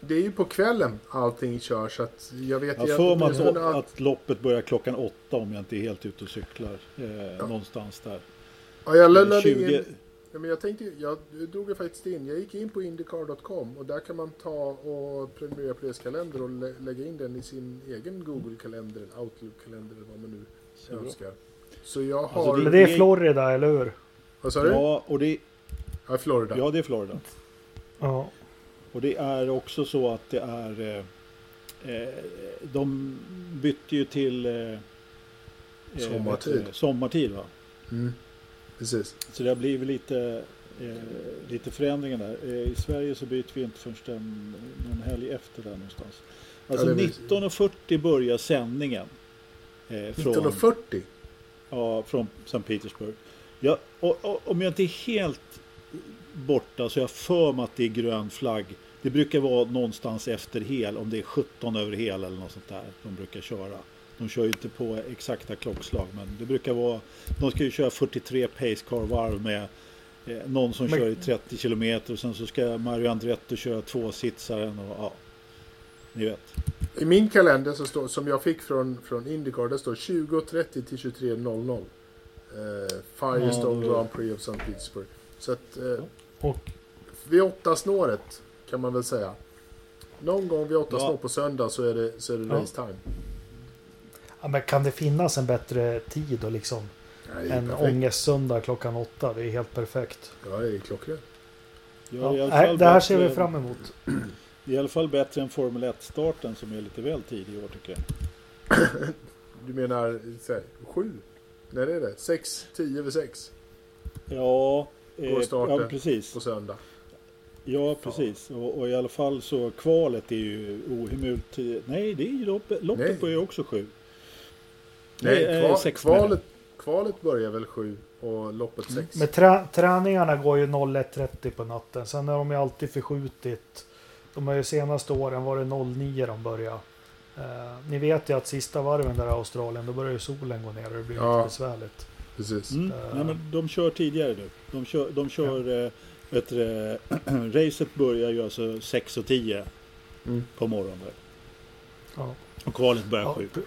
Det är ju på kvällen allting körs. Så att jag vet Jag för mig åtminstone att, att loppet börjar klockan åtta om jag inte är helt ute och cyklar. Eh, Någonstans där. Ja, jag lullade 20, in. Ja, men jag tänkte jag drog faktiskt in. Jag gick in på Indycar.com och där kan man ta och prenumerera på deras kalender och lä- lägga in den i sin egen Google-kalender Outlook-kalender eller vad man nu Så bra. önskar. Så jag Alltså, har... Men det är Florida, eller hur? Vad sa du? Ja, och det, Ja, Florida. ja, det är Florida. Ja. Och det är också så att det är... Eh, eh, de bytte ju till... Eh, eh, Sommartid. heter det? Sommartid va? Mm. Precis. Så det har blivit lite, eh, lite förändringar där. Eh, I Sverige så byter vi inte förrän den, någon helg efter där någonstans. Alltså Ja, det är- 19.40 börjar sändningen. Eh, från, 1940. Ja, från St. Petersburg. Ja, och, och, om jag inte är helt borta så jag för mig att det är grön flagg. Det brukar vara någonstans efter hel, om det är 17 över hel eller något sånt där. De brukar köra. De kör ju inte på exakta klockslag, men det brukar vara. De ska ju köra 43 pace car varv med eh, någon som Men- kör i 30 kilometer och sen så ska Mario Andretto köra tvåsitsaren och ja. Ni vet. I min kalender så står, som jag fick från, från Indycar, det står 20.30 till 23.00. Eh, Firestone Ja, då- Grand Prix of St. Petersburg. Så att eh, Och vid åtta snåret kan man väl säga. Någon gång vid åtta Ja. snår på söndag så är det, så är det Ja. race time. ja, men kan det finnas en bättre tid och liksom Nej, är en ångestsöndag klockan åtta? Det är helt perfekt. Ja, det är klockrent. Ja, Ja, nej, det här ser vi fram emot. Det är i alla fall bättre än Formel 1-starten som är lite väl tidig i år tycker jag. Du menar så här, sju? När är det? Sex, tio över sex Ja, På starten. ja precis. på söndag. Ja, precis. Och, och i alla fall så kvalet är ju ohemult. Nej, det är ju loppet. Nej. Loppet börjar ju också sju. Nej, eh, kval, sex kvalet, kvalet börjar väl sju och loppet sex. Men trä, träningarna går ju 01.30 på natten. Sen har de ju alltid förskjutit. De har ju senaste åren varit 09 de börjar. Eh, ni vet ju att sista varven där i Australien, då börjar ju solen gå ner och det blir Ja. lite besvärligt. Precis. Mm. Eh. Nej, men de kör tidigare nu. De kör, de kör eh, vet du, det, racet börjar ju alltså 6 och 10 Mm. på morgonen. där. Ja. Och kvalet börjar Ja, 7. Det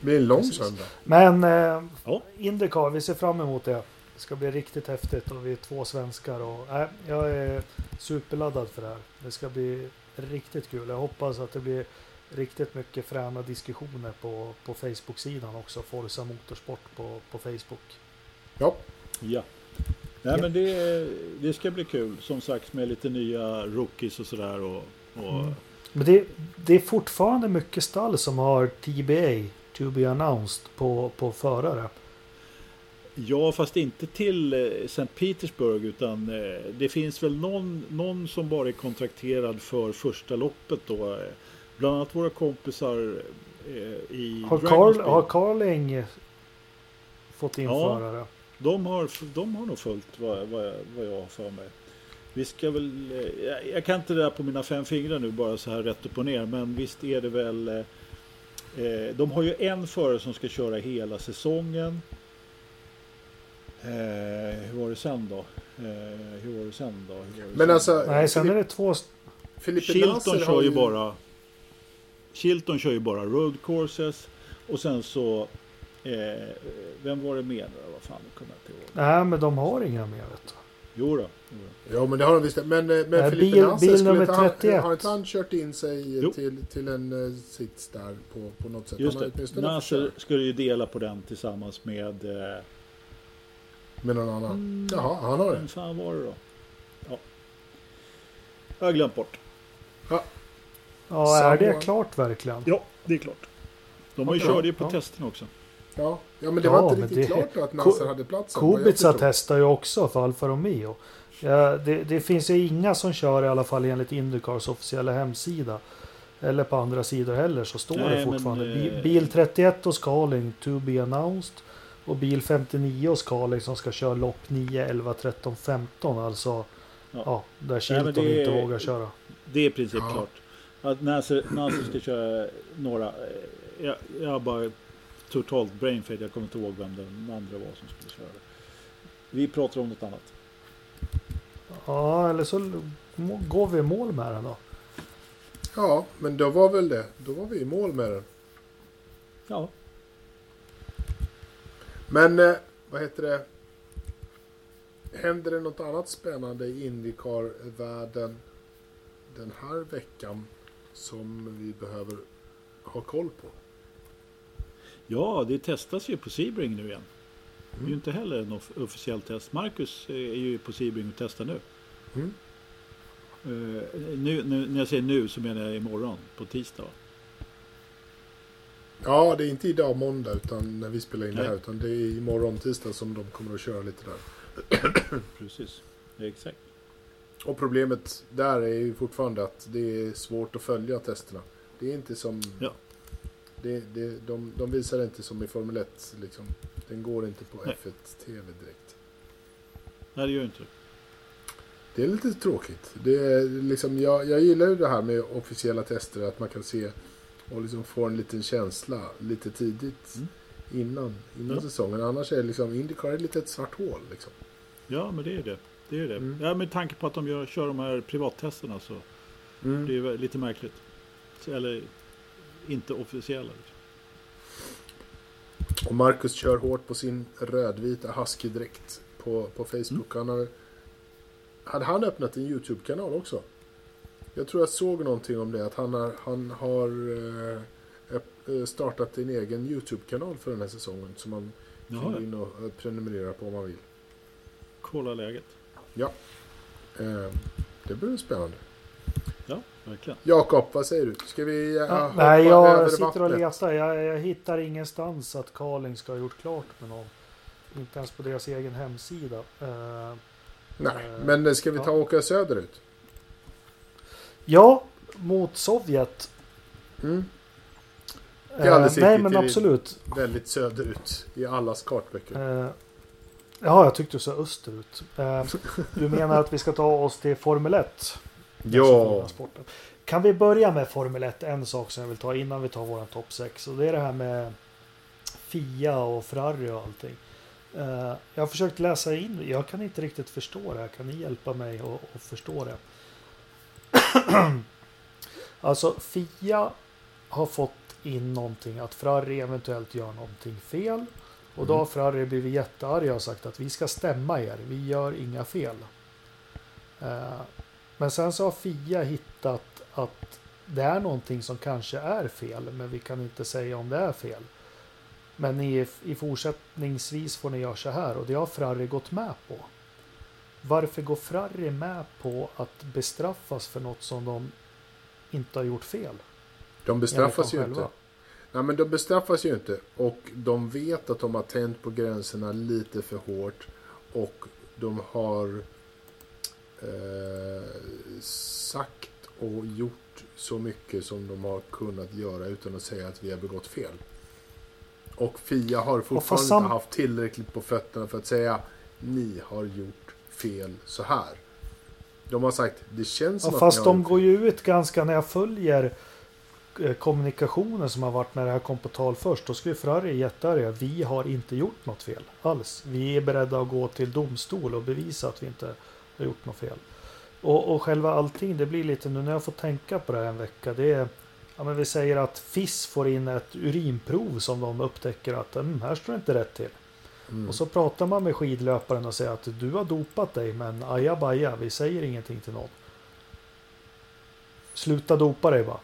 blir en lång Precis. söndag. Men eh, Ja. Indycar, vi ser fram emot det. Det ska bli riktigt häftigt och vi är två svenskar. Och, äh, jag är superladdad för det här. Det ska bli riktigt kul. Jag hoppas att det blir riktigt mycket fräna diskussioner på, på Facebook-sidan också. Forza Motorsport på, på Facebook. Ja, Ja. Nej Ja. men det, det ska bli kul. Som sagt med lite nya rookies och sådär. Och, och, Mm. Men det, det är fortfarande mycket stall som har TBA, to be announced, på, på förare. Ja, fast inte till eh, St. Petersburg utan eh, det finns väl någon, någon som bara är kontrakterad för första loppet då. Bland annat våra kompisar eh, i Har, Carl, har Carling fått in Ja. förare? De har, de har nog följt vad, vad, jag, vad jag har för mig. Vi ska väl, eh, jag, jag kan inte det där på mina fem fingrar nu bara så här rätt upp och ner. Men visst är det väl. eh, Eh, de har ju en förare som ska köra hela säsongen. Eh, hur var det sen då? Eh, hur var det sen då? Hur var det Men sen? alltså, Nej, sen är det två... Filipe Chilton Nasser kör ju bara Chilton kör ju bara road courses och sen så eh, Vem var det mer då? Vad fan, det kommer jag inte ihåg. Nej, men de har inga mer vet du. Jo då. Ja men det har de visst. Men, eh, men Nej, Filipe bil- Nasser, bil nummer inte han, 31. har inte han kört in sig Jo. till, till en uh, sits där på, på något sätt? Just det. Nasser skulle ju dela på den tillsammans med eh, Med någon annan? Mm. Jaha, han har det. Vem fan var det då? Ja. Jag har glömt bort. Ja, Samma- är det klart verkligen? Ja, det är klart. De har ju Ja, körde ju på ja. testerna också. Ja, ja men det Ja, var inte men riktigt det- klart då att Ko- Nasser hade platsen. vad jag Kubica testar ju också för Alfa Romeo. Ja, det, det finns ju inga som kör i alla fall enligt Indycars officiella hemsida. Eller på andra sidor heller så står Nej, det men, fortfarande Bi- eh, bil 31 hos Carling to be announced. Och bil 59 hos Carling som ska köra lopp 9, 11, 13, 15. Alltså Ja. ja, där men Chilton det- inte vågar köra. Det är i princip Ja. klart. Att Nasser, Nasser ska köra några. eh, Jag, jag har bara totalt brain fade. Jag kommer inte ihåg vem den andra var som skulle köra. Vi pratar om något annat. Ja, eller så går vi i mål med den då. Ja, men då var väl det. Då var vi i mål med den. Ja, Men eh, vad heter det? Händer det något annat spännande i Indycar-världen den här veckan som vi behöver ha koll på? Ja det testas ju på Sebring nu igen. Det är ju inte heller en off- officiell test. Marcus är ju på Sebring och testar nu. Mm. Eh, nu, nu. När jag säger nu så menar jag imorgon på tisdag. Ja, det är inte idag måndag utan när vi spelar in det Nej. här utan det är imorgon tisdag som de kommer att köra lite där. Precis, exakt. Och problemet där är ju fortfarande att det är svårt att följa testerna. Det är inte som... Ja. Det, det, de, de visar inte som i Formel 1. Liksom. Den går inte på Nej. F1 TV direkt. Nej det gör inte det. Är lite tråkigt. Det är liksom, jag, jag gillar ju det här med officiella tester. Att man kan se och liksom få en liten känsla lite tidigt Mm. innan, innan Ja. säsongen. Annars är liksom Indycar ett litet svart hål. Liksom. Ja men det är det. Det är det. Mm. Ja, med tanke på att de gör, kör de här privattesterna så Mm. det är lite märkligt. Eller inte officiella. Och Marcus kör hårt på sin rödvita Husky-dräkt på, på Facebook. Han har, hade han öppnat en YouTube-kanal också? Jag tror jag såg någonting om det. Att han har, han har eh, eh, startat en egen YouTube-kanal för den här säsongen. Som man kan gå ja. in och eh, prenumerera på om man vill. kolla läget. Eh, det blir spännande. Ja, verkligen. Jakob, vad säger du? Ska vi eh, Ja, hoppa nej, jag över sitter och letar. Jag, jag hittar ingenstans att Carling ska ha gjort klart med någon. Inte ens på deras egen hemsida. Eh, Nej, Eh, men ska vi ta och åka söderut? ja, mot Sovjet. Mm. Eh, alldeles nej, riktigt, men det är- absolut. Väldigt söderut i allas kartböcker. Eh, ja, jag tyckte du sa österut. Du menar att vi ska ta oss till Formel 1? Ja. Kan vi börja med Formel 1? En sak som jag vill ta innan vi tar våran topp 6. Och det är det här med Fia och Ferrari och allting. Eh, jag har försökt läsa in. Jag kan inte riktigt förstå det här. Kan ni hjälpa mig att, förstå det? alltså Fia har fått in någonting att Ferrari eventuellt gör någonting fel. Och då Mm. har Ferrari blivit jättearga och sagt att vi ska stämma er. Vi gör inga fel. Men sen så har Fia hittat att det är någonting som kanske är fel, men vi kan inte säga om det är fel. Men i, i fortsättningsvis får ni göra så här och det har Ferrari gått med på. Varför går Ferrari med på att bestraffas för något som de inte har gjort fel? de bestraffas ju dem inte. själva. Nej, men de bestraffas ju inte. Och de vet att de har tänt på gränserna lite för hårt. Och de har sagt och gjort så mycket som de har kunnat göra utan att säga att vi har begått fel. Och Fia har fortfarande sam- inte haft tillräckligt på fötterna för att säga ni har gjort fel så här. De har sagt det känns som Ja, att fast har de gjort går ju ut ganska när jag följer eh, kommunikationen som har varit när det här kom på tal först. Då skulle Ferrari jättearga. Vi har inte gjort något fel alls. Vi är beredda att gå till domstol och bevisa att vi inte har gjort något fel. Och, och själva allting, det blir lite nu när jag får tänka på det här en vecka. Det är, ja, men vi säger att FIS får in ett urinprov som de upptäcker att mm, här står det inte rätt till. Mm. Och så pratar man med skidlöparen och säger att du har dopat dig men ajabaja, vi säger ingenting till någon. Sluta dopa dig bara.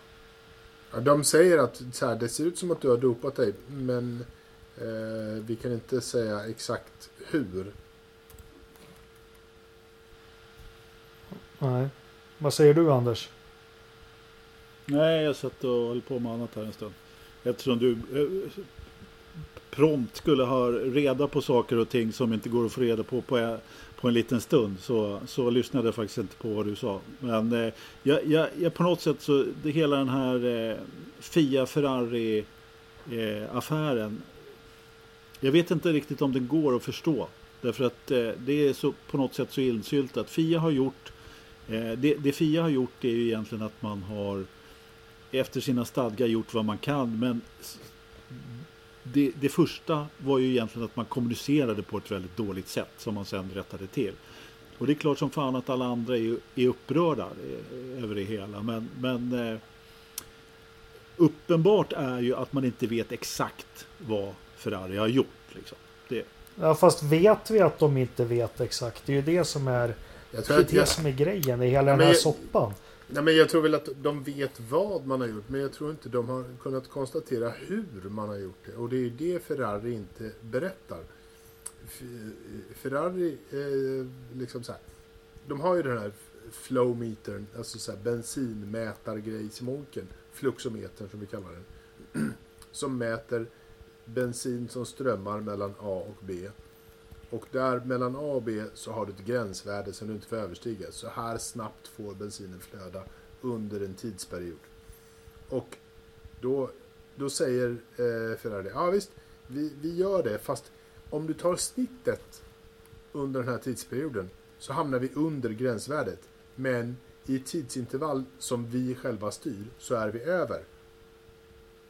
Ja, de säger att så här, det ser ut som att du har dopat dig, men eh, vi kan inte säga exakt hur. Nej. Vad säger du Anders? Nej, jag satt och höll på med annat här en stund. Eftersom du eh, prompt skulle ha reda på saker och ting som inte går att få reda på på, eh, på en liten stund så, så lyssnade jag faktiskt inte på vad du sa. Men eh, jag, jag, jag på något sätt så det, hela den här eh, Fia Ferrari eh, affären. Jag vet inte riktigt om den går att förstå. Därför att eh, det är så, på något sätt så insyltat. Fia har gjort eh, Eh, det, det Fia har gjort är ju egentligen att man har efter sina stadgar gjort vad man kan. Men det, det första var ju egentligen att man kommunicerade på ett väldigt dåligt sätt som man sen rättade till. Och det är klart som fan att alla andra är, är upprörda eh, över det hela. Men, men eh, uppenbart är ju att man inte vet exakt vad Ferrari har gjort. Liksom. Det, Ja, fast vet vi att de inte vet exakt? Det är ju det som är, jag det tror, är, att det jag, som är grejen i hela men den här jag- soppan. nej, men jag tror väl att de vet vad man har gjort, men jag tror inte de har kunnat konstatera hur man har gjort det. Och det är ju det Ferrari inte berättar. Ferrari, eh, liksom så här, de har ju den här flowmetern, alltså så här bensinmätargrejsmonken, fluxometern som vi kallar den, som mäter bensin som strömmar mellan A och B. Och där mellan A och B så har du ett gränsvärde som du inte får överstiga. Så här snabbt får bensinen flöda under en tidsperiod. Och då, då säger eh, Ferrari, ja visst, vi, vi gör det, fast om du tar snittet under den här tidsperioden så hamnar vi under gränsvärdet. Men i tidsintervall som vi själva styr så är vi över.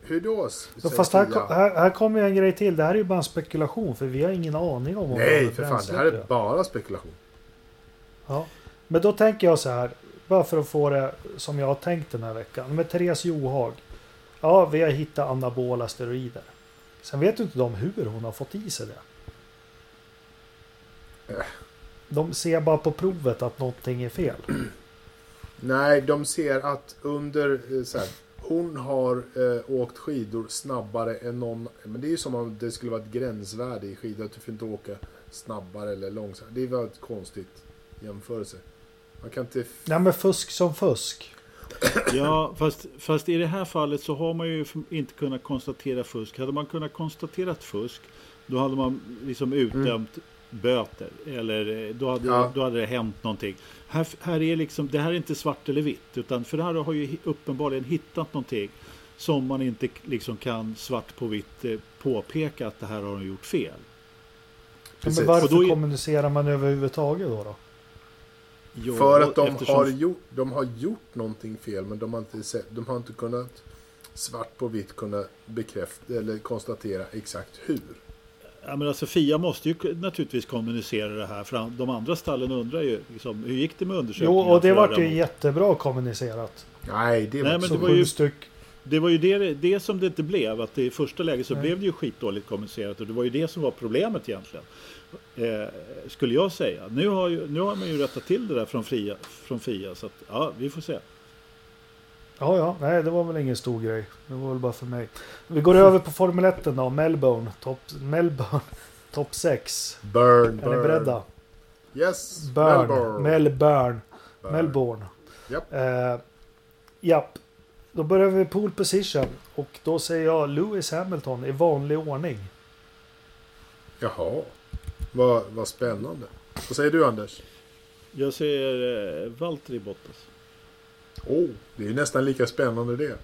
Hur då? Ja, fast här, här, här kommer en grej till. Det här är ju bara en spekulation för vi har ingen aning om vad Nej, vad för fan. Det här är bara spekulation. Ja. Men då tänker jag så här. Bara för att få det som jag har tänkt den här veckan. Med Therese Johaug. Ja, vi har hittat anabola steroider. Sen vet ju inte de hur hon har fått i sig det. Äh. De ser bara på provet att någonting är fel. Nej, de ser att under eh, så här, hon har eh, åkt skidor snabbare än någon. Men det är ju som om det skulle vara ett gränsvärde i skidor. Att du får inte åka snabbare eller långsammare. Det är väldigt konstigt jämförelse. Man kan inte... Nej men fusk som fusk. Ja, fast, fast i det här fallet så har man ju inte kunnat konstatera fusk. Hade man kunnat konstatera fusk, då hade man liksom utdömt böter. Eller eh, då hade, Ja. då hade det hänt någonting. Här, här är liksom, det här är inte svart eller vitt. Utan Ferrari har ju uppenbarligen hittat någonting som man inte liksom kan svart på vitt eh, påpeka att det här har de gjort fel. Precis. Men varför då är- kommunicerar man överhuvudtaget då? då? Ja, för att de eftersom- har, gjort, de har gjort någonting fel. Men de har inte, sett, de har inte kunnat svart på vitt kunna bekräfta eller konstatera exakt hur. Ja, men alltså Fia måste ju naturligtvis kommunicera det här. För de andra stallen undrar ju liksom, hur gick det med Jo, undersökningen? och det vart ju jättebra kommunicerat. Nej, det var Nej, men Så det var ju- styck. Det var ju det, det som det inte blev. Att det i första läget så Nej. blev det ju skitdåligt kommunicerat. Och det var ju det som var problemet egentligen. Eh, skulle jag säga. Nu har, ju, nu har man ju rättat till det där från Fia. Från Fia så att, ja, vi får se. Ja, ja, nej, det var väl ingen stor grej. Det var väl bara för mig. Vi går över på Formel 1 då. Melbourne, topp Melbourne, top 6. Burn, Är burn. ni beredda? Yes, Burn, Melbourne. Melbourne, Burn. Melbourne. Japp. Eh, japp. Då börjar vi pole position. Och då säger jag Lewis Hamilton i vanlig ordning. Jaha. Vad, vad spännande. Vad säger du Anders? Jag säger eh, Valtteri Bottas. Oh, det är nästan lika spännande det.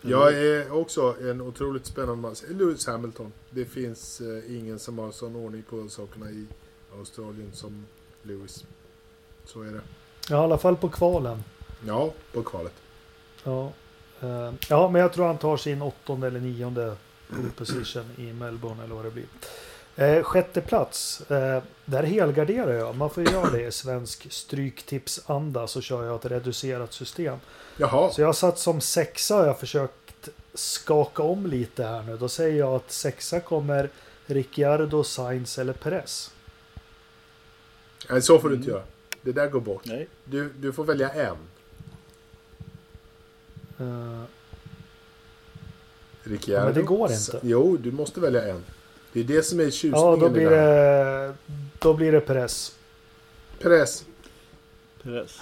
Jag är också en otroligt spännande man. Lewis Hamilton. Det finns eh, ingen som har sån ordning på sakerna i Australien som Lewis. Så är det. Ja, i alla fall på kvalen. Ja, på kvalet. Ja, eh, ja men jag tror han tar sin åttonde eller nionde position i Melbourne eller vad det blir. Eh, sjätte plats. Eh, där helgarderar jag. Man får göra det i svensk stryktipsanda så kör jag ett reducerat system. Jaha, Så jag har satt som sexa och jag har försökt skaka om lite här nu. Då säger jag att sexa kommer Ricciardo, Sainz eller Perez. Nej, så får du Mm. inte göra. Det där går bort. Nej. Du, du får välja en. Eh, Ricciardo. Men det går inte. Jo, du måste välja en. Det är det som är tjusningen ja, då blir det då blir det Perez. Perez. Perez.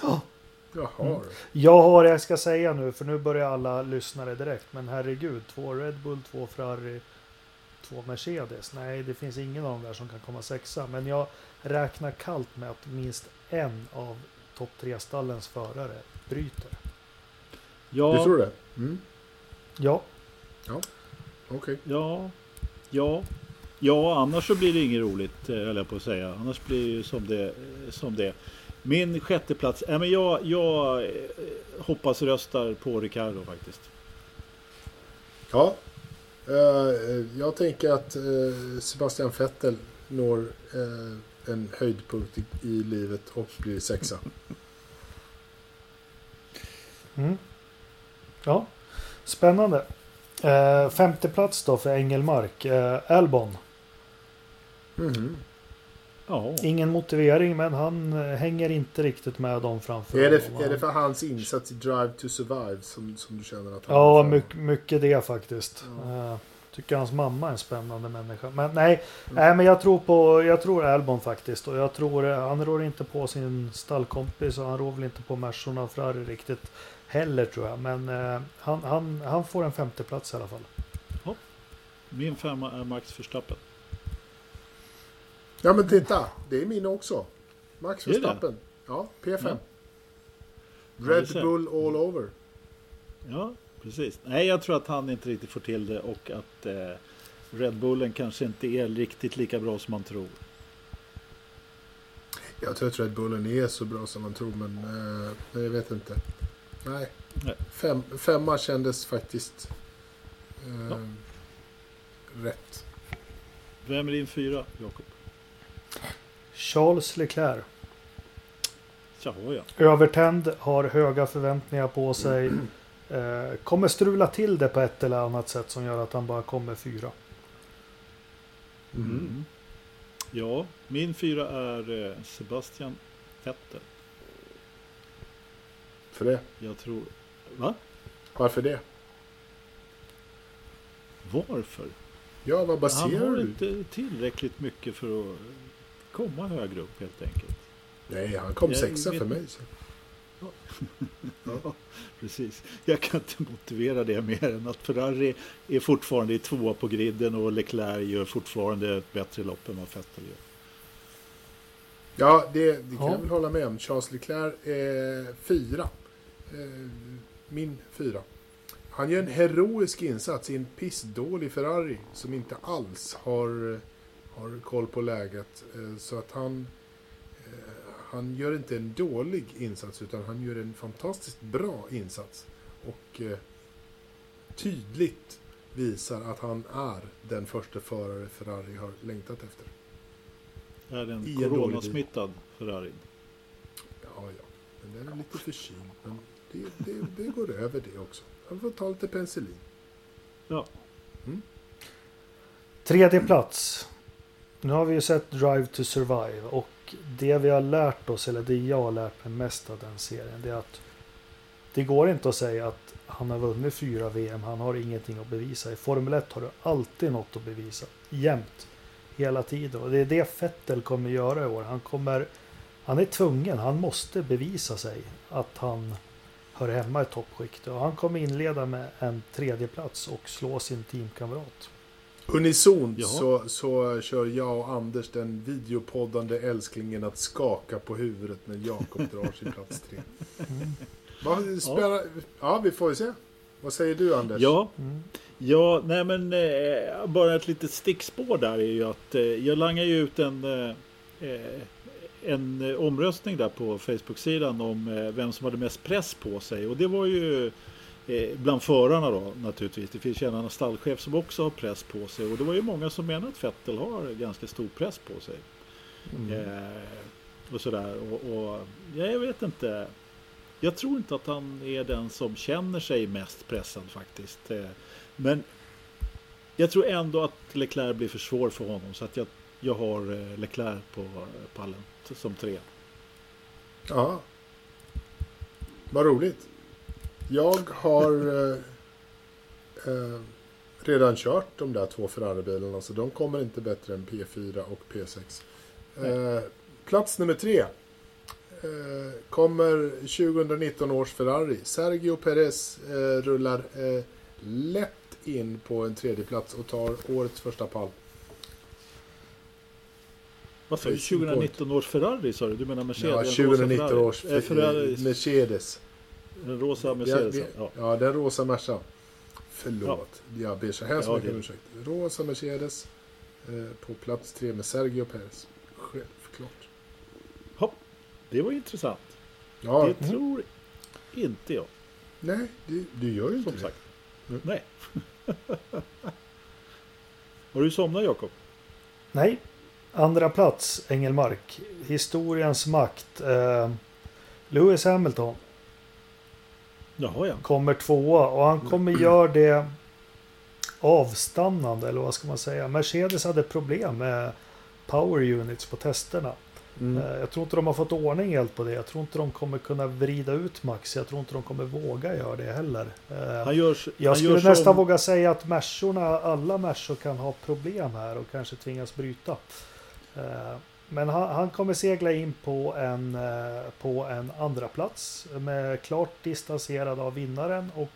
Jaha. Mm. Jag har, jag ska säga nu, för nu börjar alla lyssnare direkt. Men herregud, två Red Bull, två Ferrari, två Mercedes. Nej, det finns ingen av dem där som kan komma sexa. Men jag räknar kallt med att minst en av topp tre stallens förare bryter. Ja, Du tror det? Mm. Ja, Okej. Ja, ja, ja, annars så blir det inget roligt, eh, höll jag på att säga. Annars blir det ju som det, som det. Min sjätte plats, äh, men jag, jag eh, hoppas röstar på Ricardo faktiskt. Ja. Eh, jag tänker att eh, Sebastian Vettel når eh, en höjdpunkt i, i livet och blir sexa. mm. ja. spännande. Eh, femte plats då för Engelmark. Eh, Albon. Mhm. Ja, Ingen motivering, men han eh, hänger inte riktigt med dem framför Är, det, honom. är det för hans insats i Drive to Survive som, som du känner att han Ja, mycket, mycket det faktiskt. Ja. Eh, tycker hans mamma är en spännande människa. Men nej, nej men jag tror på jag tror Albon faktiskt. Och jag tror eh, han rår inte på sin stallkompis och han rår väl inte på Mersorna och Ferrari riktigt heller tror jag. Men eh, han, han, han får en femteplats i alla fall. min femma är Max Verstappen. Ja men titta, det är min också. Max? Verstappen. Ja, P5. Ja. Red. Bull all over. Ja, precis. Nej, jag tror att han inte riktigt får till det och att eh, Red Bullen kanske inte är riktigt lika bra som man tror. Jag tror att Red Bullen är så bra som man tror men eh, jag vet inte. Nej. Nej. Fem, femma kändes faktiskt eh, Ja. rätt. Vem är din fyra, Jakob? Charles Leclerc. Jaha, ja. Övertänd, har höga förväntningar på sig. Eh, kommer strula till det på ett eller annat sätt som gör att han bara kommer fyra. Mm. Ja, min fyra är eh, Sebastian Vettel. För det. Jag tror... Va? Varför det? Varför? Ja, vad Han baserar har du? inte tillräckligt mycket för att komma högre upp helt enkelt. Nej, han kom Jag sexa vet för mig. Så. Ja, precis. Jag kan inte motivera det mer än att Ferrari är fortfarande i tvåa på griden och Leclerc gör fortfarande ett bättre lopp än vad Vettel gör. Ja, det, det kan Ja. jag väl hålla med om. Charles Leclerc är fyra. Eh, min fyra. Han gör en heroisk insats i en pissdålig Ferrari som inte alls har, har koll på läget. Eh, så att han, eh, han gör inte en dålig insats utan han gör en fantastiskt bra insats. Och eh, tydligt visar att han är den första förare Ferrari har längtat efter. Är det en I coronasmittad Ferrari? Ja, ja. Men den är lite förkyld. Men det, det, det går över det också. Han får ta lite penicillin. Ja. Tredje plats. Nu har vi ju sett Drive to Survive och det vi har lärt oss, eller det jag har lärt mig mest av den serien, det är att det går inte att säga att han har vunnit fyra VM, han har ingenting att bevisa. I Formel 1 har du alltid något att bevisa, jämt, hela tiden. Och det är det Vettel kommer göra i år. Han kommer, han är tvungen, han måste bevisa sig att han hör hemma i toppskiktet. Och han kommer inleda med en tredje plats och slå sin teamkamrat. Unisont Jaha. så, så kör jag och Anders den videopoddande älsklingen att skaka på huvudet när Jakob drar sin plats tre. Vad spelar... Ja. vi får ju se. Vad säger du Anders? Ja, Mm. ja nej men eh, bara ett litet stickspår där är ju att eh, jag langar ju ut en, eh, eh, en omröstning där på Facebook-sidan om eh, vem som hade mest press på sig. Och det var ju eh, bland förarna då naturligtvis. Det finns ju en annan stallchef som också har press på sig. Och det var ju många som menar att Vettel har ganska stor press på sig. Mm. Eh, och sådär. Och, och ja, jag vet inte. Jag tror inte att han är den som känner sig mest pressad faktiskt. Eh, men jag tror ändå att Leclerc blir för svår för honom. Så att jag, jag har eh, Leclerc på pallen som tre. Ja. Vad roligt. Jag har eh, eh, redan kört de där två Ferrari-bilarna så de kommer inte bättre än P4 och P6. Eh, plats nummer tre eh, kommer 2019 års Ferrari. Sergio Perez eh, rullar eh, lätt in på en tredje plats och tar årets första pall. Vad sa du? Racing 2019 års Ferrari sa du? Du menar Mercedes? Ja, Den rosa 2019 Ferrari. års Ferrari, Mercedes. Den rosa Vi- Mercedes. vi- Ja. Ja, den rosa Mercan. Förlåt, jag ber så hemskt Ja, mycket om ursäkt. Rosa Mercedes eh, på plats tre med Sergio Perez. Självklart. Hopp, det var intressant. Ja, Det tror inte jag. nej, du, du gör ju inte Som det. sagt. Mm. Nej. Har du somnat Jakob? Nej. Andra plats, Engelmark. Historiens makt. Eh, Lewis Hamilton Jaha ja. kommer tvåa och han kommer göra det avstannande eller vad ska man säga. Mercedes hade problem med power units på testerna. Mm. Eh, Jag tror inte de har fått ordning helt på det. Jag tror inte de kommer kunna vrida ut Max. Jag tror inte de kommer våga göra det heller. Eh, Han gör, Jag skulle nästan som- våga säga att Mersorna, alla Mersor kan ha problem här och kanske tvingas bryta. Men han, han kommer segla in på en, eh, på en andra plats med klart distanserad av vinnaren och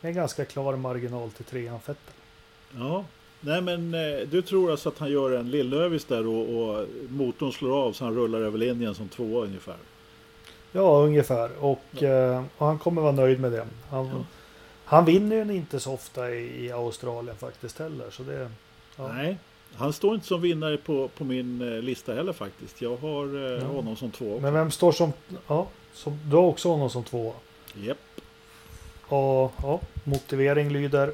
med en ganska klar marginal till trean Vettel. Ja. Nej men eh, du tror alltså att han gör en lillövis där och, och motorn slår av så han rullar över linjen som tvåa ungefär. Ja, ungefär. Och, eh, och han kommer vara nöjd med det. Han, Ja. han vinner ju inte så ofta i, i Australien faktiskt heller. Så det, ja. Nej. Han står inte som vinnare på, på min eh, lista heller faktiskt. Jag har eh, honom som två. Men vem står som... Ja, som, du har också honom som tvåa. Japp. Och ja, motivering lyder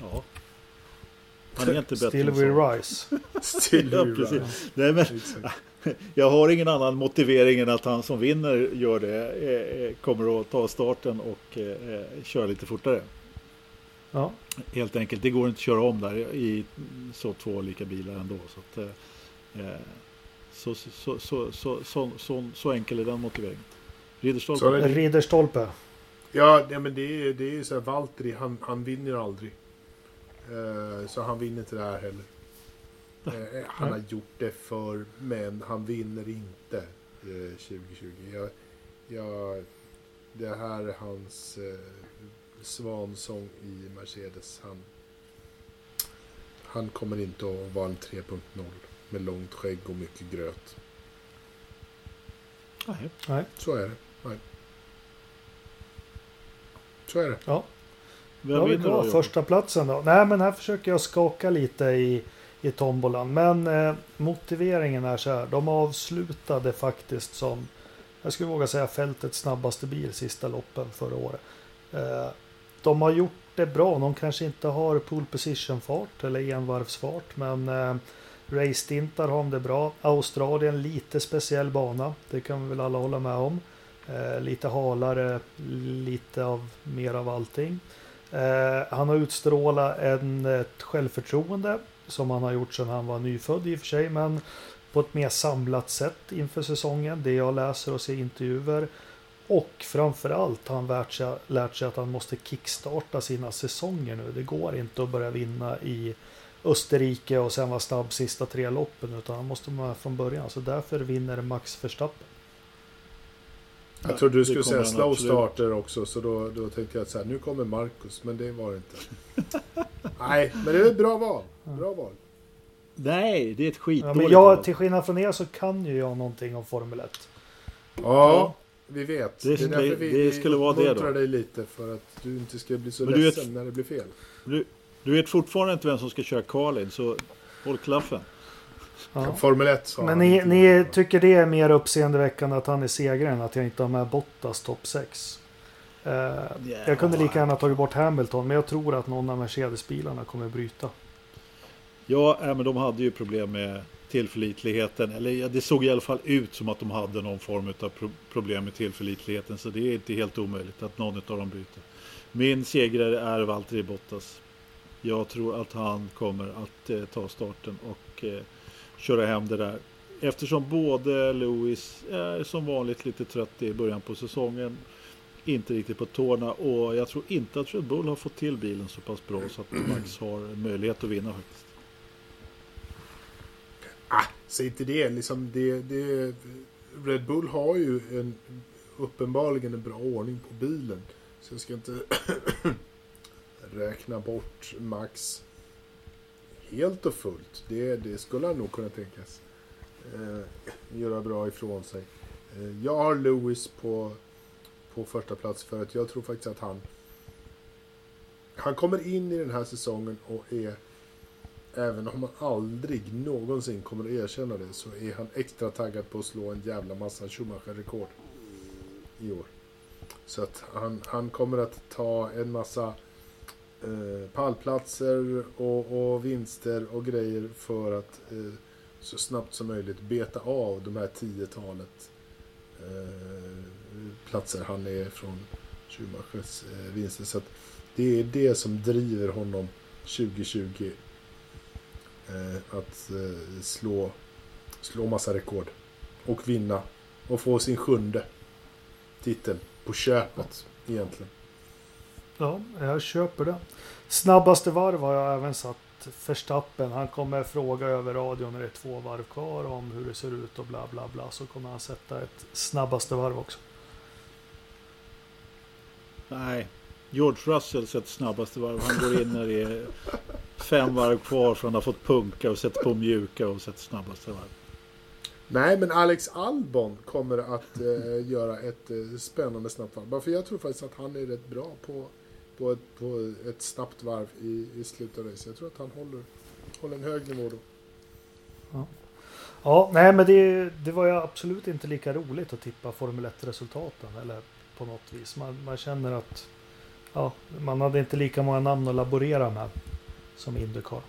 Ja. Han är inte bättre Still we så. rise. Still precis. right. Nej, men jag har ingen annan motivering än att han som vinner gör det. Eh, eh, kommer att ta starten och eh, eh, köra lite fortare. Ja. Helt enkelt, det går inte att köra om där i så två olika bilar ändå. Så, att, eh, eh så, så, så, så, så, så, så, enkel är den motiveringen. Ridderstolpe. Ridderstolpe. Ja, nej, men det är ju det är så här, Valtteri, han, han vinner aldrig. Eh, så han vinner inte det här heller. Eh, eh han har gjort det för men han vinner inte eh, 2020. Jag, jag, det här är hans eh, svansång i Mercedes. Han, han kommer inte att vara en 3.0 med långt skägg och mycket gröt. Nej. Nej, Så är det. Nej. Så är det. ja. Vem Då har vi då? första platsen då. Nej, men här försöker jag skaka lite i, i tombolan. Men eh, motiveringen är så här. De avslutade faktiskt som, jag skulle våga säga fältets snabbaste bil sista loppen förra året. Eh, de har gjort det bra. De kanske inte har pole position fart eller envarvsfart. Men eh, race-stintar har de det bra. Australien lite speciell bana. Det kan vi väl alla hålla med om. Eh, lite halare, lite av mer av allting. Eh, han har utstrålat en, ett självförtroende som han har gjort sedan han var nyfödd i och för sig. Men på ett mer samlat sätt inför säsongen. Det jag läser och ser intervjuer. Och framförallt har han lärt sig, lärt sig att han måste kickstarta sina säsonger nu. Det går inte att börja vinna i Österrike och sen vara snabb sista tre loppen. Utan han måste vara med från början. Så därför vinner Max Verstappen. Jag trodde du skulle säga slow absolut. starter också, så då, då tänkte jag att så här, nu kommer Marcus, men det var det inte. Nej, men det är ett bra val. Bra val. Nej, det är ett Ja, skitdåligt men jag, val. till skillnad från er så kan ju jag någonting om Formel 1. Ja, vi vet. Det- Det, vi, det skulle vara det då. dig lite, för att du inte ska bli så Men du vet- ledsen när det blir fel. Du, du vet fortfarande inte vem som ska köra Carlin, så håll klaffen. Ja. Formel 1 sa Men ni, ni tycker det är mer uppseendeväckande att han är segrare än att jag inte har med Bottas topp 6? Eh, jag kunde lika gärna tagit bort Hamilton, men jag tror att någon av Mercedes-bilarna kommer bryta. Ja, äh, men de hade ju problem med tillförlitligheten. Eller ja, det såg i alla fall ut som att de hade någon form av pro problem med tillförlitligheten. Så det är inte helt omöjligt att någon av dem byter. Min segrare är Valtteri Bottas. Jag tror att han kommer att eh, ta starten och eh, köra hem det där. Eftersom både Lewis är som vanligt lite trött i början på säsongen. Inte riktigt på tårna och jag tror inte att Red Bull har fått till bilen så pass bra så att Max har möjlighet att vinna faktiskt. Ah, säg inte det. Liksom det, det. Red Bull har ju en, uppenbarligen en bra ordning på bilen. Så jag ska inte räkna bort Max helt och fullt. Det, det skulle han nog kunna tänkas eh, göra bra ifrån sig. Eh, jag har Lewis på, på första plats för att jag tror faktiskt att han han kommer in i den här säsongen och är Även om han aldrig någonsin kommer att erkänna det så är han extra taggad på att slå en jävla massa Schumacher-rekord i år. Så att han, han kommer att ta en massa eh, pallplatser och, och vinster och grejer för att eh, så snabbt som möjligt beta av de här tiotalet eh, platser han är från Schumachers eh, vinster. Så att det är det som driver honom 2020 att eh, slå, slå massa rekord. Och vinna. Och få sin sjunde titel på köpet egentligen. Ja, jag köper det. Snabbaste varv har jag även satt Verstappen. Han kommer fråga över radion när det är två varv kvar om hur det ser ut och bla bla bla. Så kommer han sätta ett snabbaste varv också. Nej, George Russell sätter snabbaste varv. Han går in när det är fem varv kvar för han har fått punka och sätter på mjuka och sätter snabbaste varv. Nej, men Alex Albon kommer att eh, göra ett eh, spännande snabbt varv. Bara för jag tror faktiskt att han är rätt bra på, på, ett, på ett snabbt varv i, i slutet av racet. Jag tror att han håller, håller en hög nivå då. Ja, nej men det, det var ju absolut inte lika roligt att tippa Formel 1-resultaten. Eller på något vis. Man, man känner att ja, man hade inte lika många namn att laborera med som Indycar.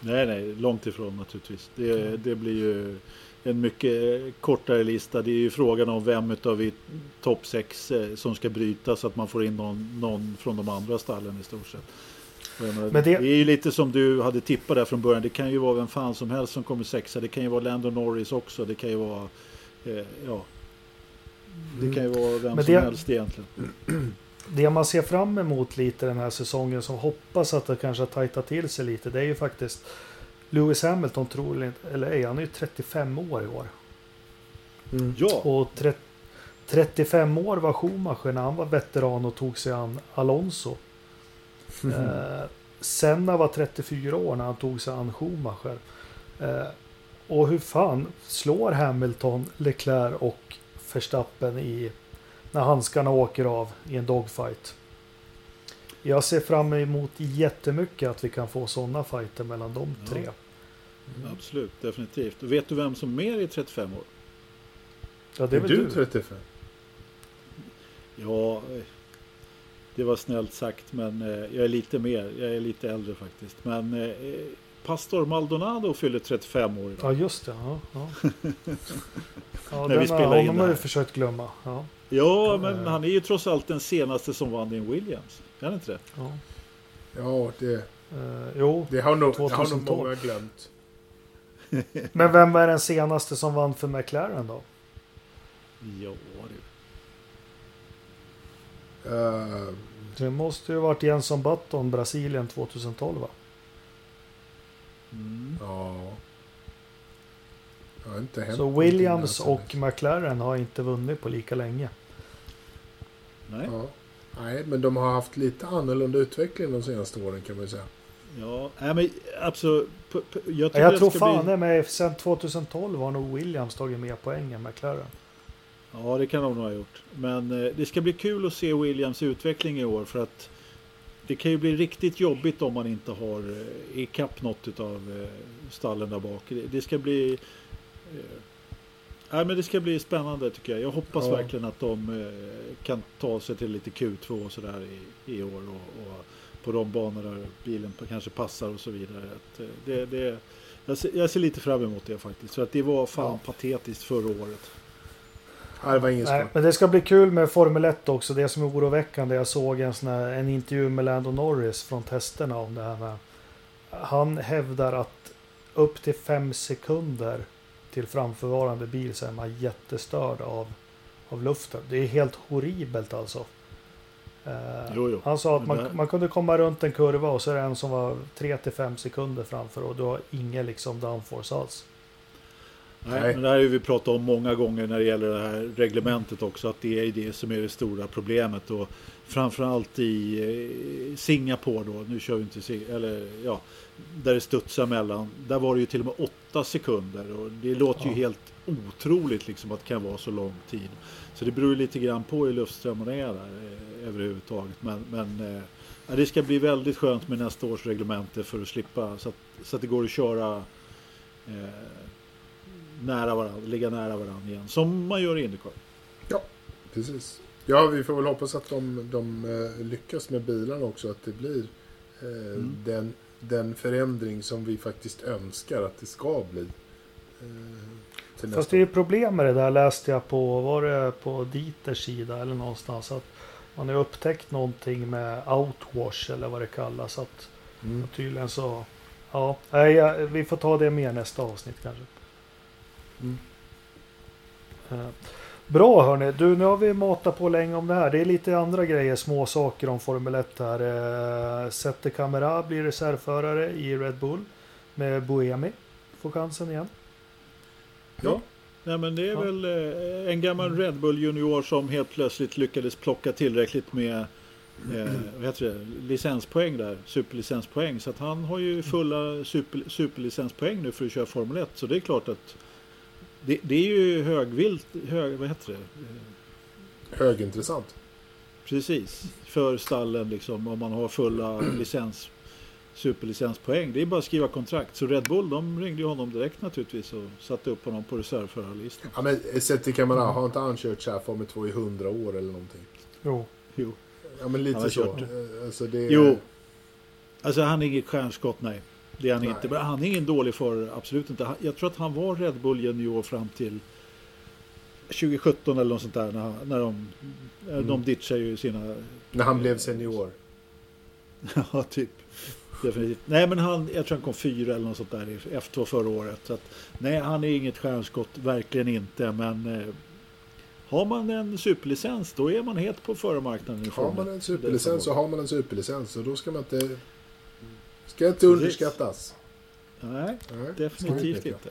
Nej, nej, långt ifrån naturligtvis. Det, det blir ju en mycket kortare lista. Det är ju frågan om vem utav i topp 6 som ska bryta så att man får in någon, någon från de andra stallen i stort sett. Men det- det... är ju lite som du hade tippat där från början. Det kan ju vara vem fan som helst som kommer sexa. Det kan ju vara Lando Norris också. Det kan ju vara eh, ja, det kan ju vara vem Men som det- helst egentligen. Det man ser fram emot lite den här säsongen som hoppas att det kanske har tajtat till sig lite. Det är ju faktiskt Lewis Hamilton troligen, eller ej, han är ju 35 år i år. Ja, Och tre, 35 år var Schumacher när han var veteran och tog sig an Alonso. Eh, Senna var 34 år när han tog sig an Schumacher. Eh, och hur fan slår Hamilton, Leclerc och Verstappen i när handskarna åker av i en dogfight? Jag ser fram emot jättemycket att vi kan få sådana fighter mellan de Ja. tre. absolut, definitivt. Och vet du vem som mer är 35 år? Ja, det Är är du du. 35? Ja, eh, det var snällt sagt, men eh, jag är lite mer. Jag är lite äldre faktiskt. Men eh, Pastor Maldonado fyller 35 år idag. Ja, just det. Ja, ja. ja När vi spelar har in honom det har vi försökt glömma. Ja, Ja, men han är ju trots allt den senaste som vann i en Williams. Är han inte det? ja. Ja, det, Eh, jo, det, har nog, det har nog 2012. många glömt. men vem är den senaste som vann för McLaren då? Ja, det. Eh, Det måste ju varit Jenson Button, Brasilien 2012 va? Mm. ja. Det har inte hänt Så Williams och. McLaren har inte vunnit på lika länge. Nej. Ja. Nej, men de har haft lite annorlunda utveckling de senaste åren kan man ju säga. Ja, nej, men absolut. p- Jag, Ja, tycker jag tror fan bli... det med sen 2012 har nog Williams tagit mer poäng än McLaren. Ja, det kan de nog ha gjort. Men eh, det ska bli kul att se Williams utveckling i år för att det kan ju bli riktigt jobbigt om man inte har eh, ikapp något av eh, stallen där bak. Det, det ska bli... Eh, nej, men det ska bli spännande tycker jag. Jag hoppas Ja. verkligen att de eh, kan ta sig till lite Q2 och sådär i, i år. Och, och på de banor där bilen kanske passar och så vidare. Att, eh, det, det, jag, ser, jag ser lite fram emot det faktiskt. För att det var fan patetiskt förra året. Nej, det var ingen Nej, men det ska bli kul med Formel 1 också. Det som är oroväckande. Jag såg en, sån här, en intervju med Lando Norris från testerna om det här med. Han hävdar att upp till fem sekunder till framförvarande bil så är man jättestörd av, av luften. Det är helt horribelt alltså. Eh, Jo, jo. Han sa att man, man kunde komma runt en kurva och så är det en som var 3 till 5 sekunder framför och du har ingen liksom downforce alls. Nej, Nej. men det här har vi pratat om många gånger när det gäller det här reglementet också. Att det är det som är det stora problemet. Och framförallt i eh, Singapore då. Nu kör vi inte eller ja, där det studsar mellan. Där var det ju till och med åtta sekunder. Och det låter ju Ja. helt otroligt liksom att det kan vara så lång tid. Så det beror ju lite grann på hur luftströmmarna är där eh, överhuvudtaget. Men, men eh, ja, det ska bli väldigt skönt med nästa års reglemente för att slippa så att, så att det går att köra eh, nära varandra, ligga nära varandra igen. Som man gör i Indycar. Precis. Ja, vi får väl hoppas att de, de eh, lyckas med bilarna också. Att det blir eh, Mm. den, den förändring som vi faktiskt önskar att det ska bli. Eh, Fast det är ju problem med det där läste jag på, var det på Dieters sida eller någonstans. Att man har upptäckt någonting med outwash eller vad det kallas. Att Mm. tydligen så, ja, nej, vi får ta det med nästa avsnitt kanske. Mm. Eh, Bra hörni, du nu har vi matat på länge om det här. Det är lite andra grejer, små saker om Formel 1 här. Eh, Sette Camara blir reservförare i Red Bull med Buemi. Får chansen igen. Ja. Nej, men det är Ja. väl eh, en gammal Red Bull junior som helt plötsligt lyckades plocka tillräckligt med eh, vad heter det? licenspoäng där, superlicenspoäng. Så att han har ju fulla super, superlicenspoäng nu för att köra Formel 1. Så det är klart att det, det är ju högvilt, hög, vad heter det? Eh, Högintressant. Precis, för stallen liksom om man har fulla licens, superlicenspoäng. Det är bara att skriva kontrakt. Så Red Bull de ringde ju honom direkt naturligtvis och satte upp honom på reservförarlistan. Ja, men sett till har inte han kört så här Formel 2 i 100 år eller någonting? Jo. Jo. Ja, men lite så. Eh, Alltså det, Jo. Alltså han är inget stjärnskott, nej. Det är han Nej. inte. Men han är ingen dålig förare, absolut inte. Jag tror att han var Red Bull junior fram till 2017 eller något sånt där. När, när de, Mm. de ditchar ju sina När han blev senior. Ja, typ. Definitivt. Nej, men han, jag tror han kom fyra eller något sånt där i F2 förra året. Så att, nej, han är inget stjärnskott, verkligen inte. Men eh, har man en superlicens, då är man het på förarmarknaden. Har man 1. en superlicens så har man en superlicens. Och då ska man inte... Ska inte underskattas. Nej, Nej, definitivt inte.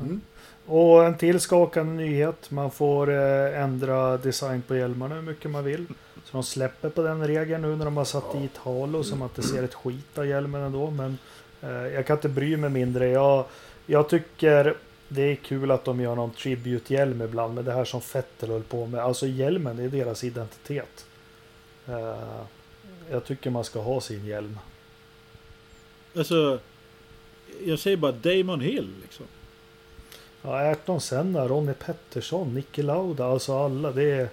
Mm. Och en till skakande nyhet. Man får eh, ändra design på hjälmarna hur mycket man vill. Så de släpper på den regeln nu när de har satt Ja. dit halo så man inte ser ett skit av hjälmen ändå. Men eh, jag kan inte bry mig mindre. Jag, jag tycker det är kul att de gör någon tribute-hjälm ibland. Men det här som Fettel höll på med. Alltså hjälmen, det är deras identitet. Eh, jag tycker man ska ha sin hjälm. Alltså, jag säger bara Damon Hill. Liksom. Ja, Ayrton Senna, Ronnie Pettersson, Niki Lauda, alltså alla. Det är...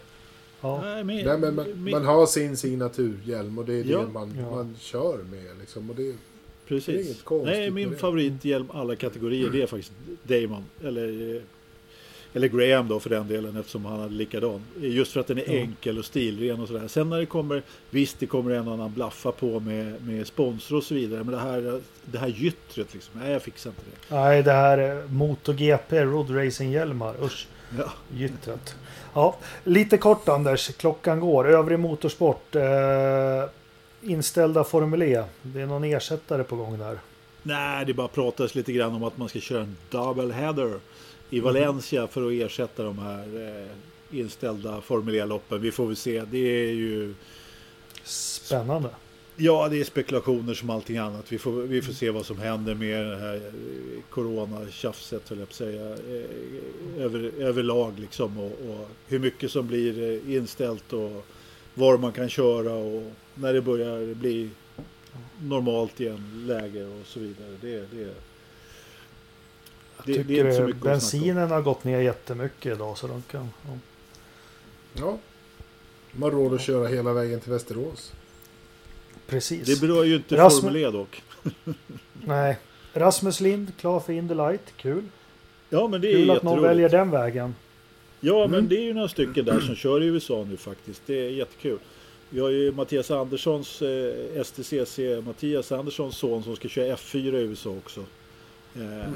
Ja. Nej, men, Nej, men man, man har sin signaturhjälm och det är det Ja. man, Ja. man kör med. Liksom. Och det, Det är Precis. inget konstigt Nej, min det. favorithjälm alla kategorier det är faktiskt Damon. Eller, eh, eller Graham då för den delen eftersom han hade likadan. Just för att den är Ja. enkel och stilren och sådär. Sen när det kommer, visst det kommer en annan blaffa på med, med sponsor och så vidare. Men det här, det här gyttret liksom. Nej, jag fixar inte det. Nej, det här är MotoGP Road Racing-hjälmar. Usch, Ja. gyttret. Ja, lite kort Anders, klockan går. Övrig motorsport. Eh, inställda Formel E. Det är någon ersättare på gång där. Nej, det bara pratas lite grann om att man ska köra en double header i Valencia för att ersätta de här eh, inställda Formel E-loppen. Vi får väl se. Det är ju... Spännande. Ja, det är spekulationer som allting annat. Vi får, vi får se vad som händer med det här eh, corona-tjafset, höll jag på att säga. eh, Över, överlag liksom. Och, och hur mycket som blir inställt och var man kan köra och när det börjar bli normalt igen, läge och så vidare. Det, det, Jag det, det är tycker inte så mycket bensinen har gått ner jättemycket idag så de kan... Ja. Ja. Har råd att köra hela vägen till Västerås. Precis. Det berör ju inte Rasmus- Formel E dock. Nej. Rasmus Lind, klar för Indy Light. Kul. Ja, men det är Kul att någon väljer den vägen. Ja, men Mm. det är ju några stycken där som kör i USA nu faktiskt. Det är jättekul. Vi har ju Mattias Anderssons, eh, STCC, Mattias Anderssons son som ska köra F4 i USA också. Eh,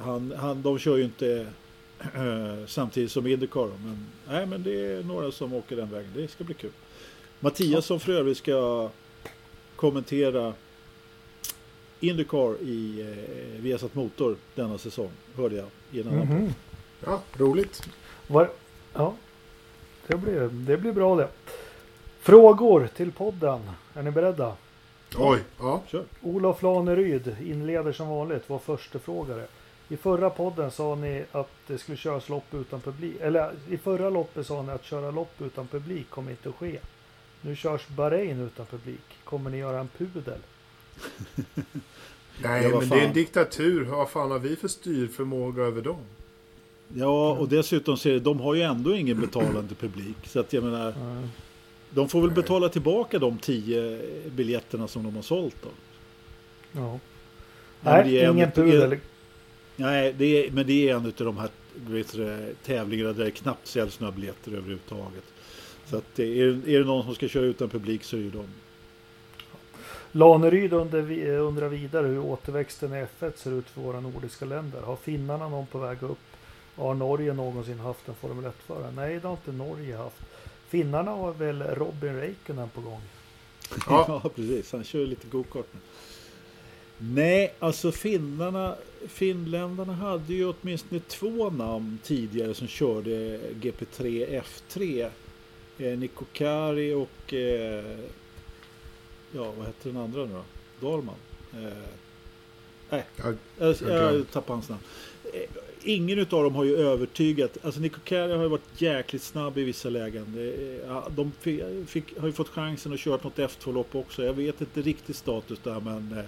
han, han, de kör ju inte eh, samtidigt som Indycar men, nej, men det är några som åker den vägen. Det ska bli kul. Mattias som för övrigt ska kommentera Indycar i eh, Viasat Motor denna säsong, hörde jag i en annan podd. Mhm. Ja, roligt. Var, ja, det blir, det blir bra det. Frågor till podden. Är ni beredda? Oj, ja. Kör. Olof Laneryd inleder som vanligt, vår första frågare. I förra podden sa ni att det skulle köras lopp utan publik. Eller i förra loppet sa ni att köra lopp utan publik kommer inte att ske. Nu körs Bahrain utan publik. Kommer ni göra en pudel? Nej, Ja, men det är en diktatur. Vad fan har vi för styrförmåga över dem? Ja, och dessutom det, de har ju ändå ingen betalande publik. Så att jag menar, Mm. De får väl betala tillbaka de tio biljetterna som de har sålt då. Ja. men det Nej, är en- ingen pudel. Nej, det är, men det är en av de här vet du, tävlingarna där det knappt säljs några biljetter överhuvudtaget. Så att det är, är det någon som ska köra utan publik så är det de. Laneryd undrar vidare hur återväxten i F1 ser ut för våra nordiska länder. Har finnarna någon på väg upp? Har Norge någonsin haft en Formel 1-förare? Nej, det har inte Norge haft. Finnarna har väl Robin Räikkönen på gång? Ja. Ja, precis. Han kör lite gokart nu. Nej, alltså finnarna, finländarna hade ju åtminstone två namn tidigare som körde GP3 F3. Eh, Niko Kari och eh, ja, vad hette den andra nu då? Dahlman. Eh, nej, Ja, jag, jag glömt. tappade hans namn. Ingen utav dem har ju övertygat. Alltså Nico Kari har ju varit jäkligt snabb i vissa lägen. De fick, fick, har ju fått chansen att köra något F2-lopp också. Jag vet inte riktigt status där men eh,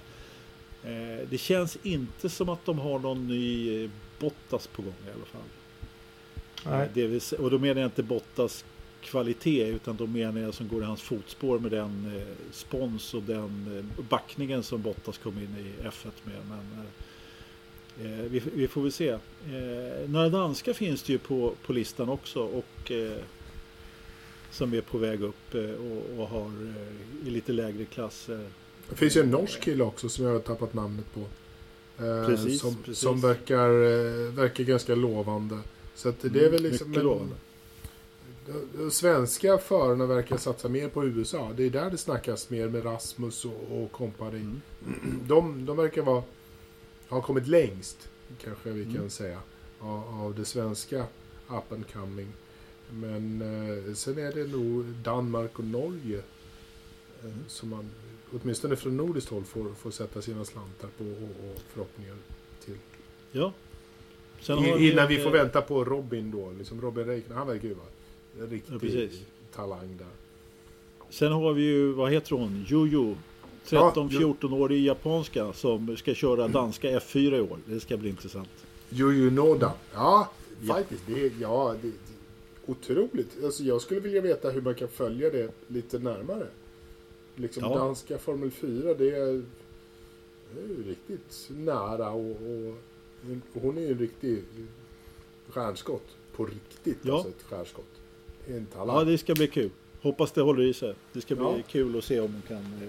eh, det känns inte som att de har någon ny eh, Bottas på gång i alla fall. Nej. Det vill, och då menar jag inte Bottas kvalitet utan då menar jag som går i hans fotspår med den eh, spons och den eh, backningen som Bottas kom in i F1 med. Men, eh, vi, vi får väl se. Eh, några danska finns det ju på, på listan också och eh, som är på väg upp eh, och, och har eh, i lite lägre klass. Eh, Det finns ju en norsk kille också som jag har tappat namnet på. Eh, Precis, som, precis. som verkar, eh, verkar ganska lovande. Så att det är väl liksom... mycket lovande. de, de svenska förarna verkar satsa mer på USA. Det är där det snackas mer med Rasmus och, och kompani. Mm. De, de verkar vara, ha kommit längst, kanske vi kan Mm. säga, av, av det svenska up and coming. Men eh, sen är det nog Danmark och Norge eh, Mm. som man, åtminstone från nordiskt håll, får, får sätta sina slantar på och, och förhoppningar till. Ja. I, har innan vi eh, får vänta på Robin då, liksom Robin Räikkönen, han verkar ju vara en riktig Ja, talang där. Sen har vi ju, vad heter hon, Jojo. Ja, 13-14-årig japanska som ska köra danska F4 i år. Det ska bli intressant. Juju Noda. Ja, faktiskt. Det, är- ja, det, det, otroligt. Alltså, jag skulle vilja veta hur man kan följa det lite närmare. Liksom Ja. danska Formel 4, det är, det är ju riktigt nära och, och, och hon är ju en riktig stjärnskott. På riktigt Ja. alltså ett stjärnskott. En talang. Ja, det ska bli kul. Hoppas det håller i sig. Det ska bli Ja. kul att se om hon kan eh,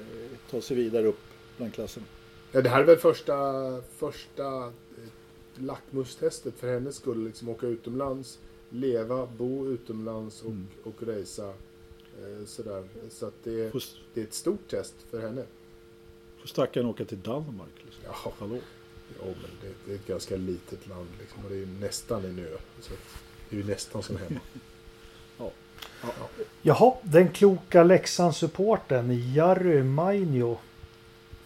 ta sig vidare upp bland klasserna. Ja, det här är väl första, första eh, lackmustestet för hennes skull. Liksom åka utomlands, leva, bo utomlands och, Mm. och racea. Eh, sådär. Så att det, Får, det är ett stort test för henne. får stackaren åka till Danmark. Liksom. Ja, Hallå. ja men det, det är ett ganska litet land liksom, och det är nästan en ö. Så Det är ju nästan som hemma. Ja. Ja. Jaha, den kloka Leksandssupporten Jari Mainio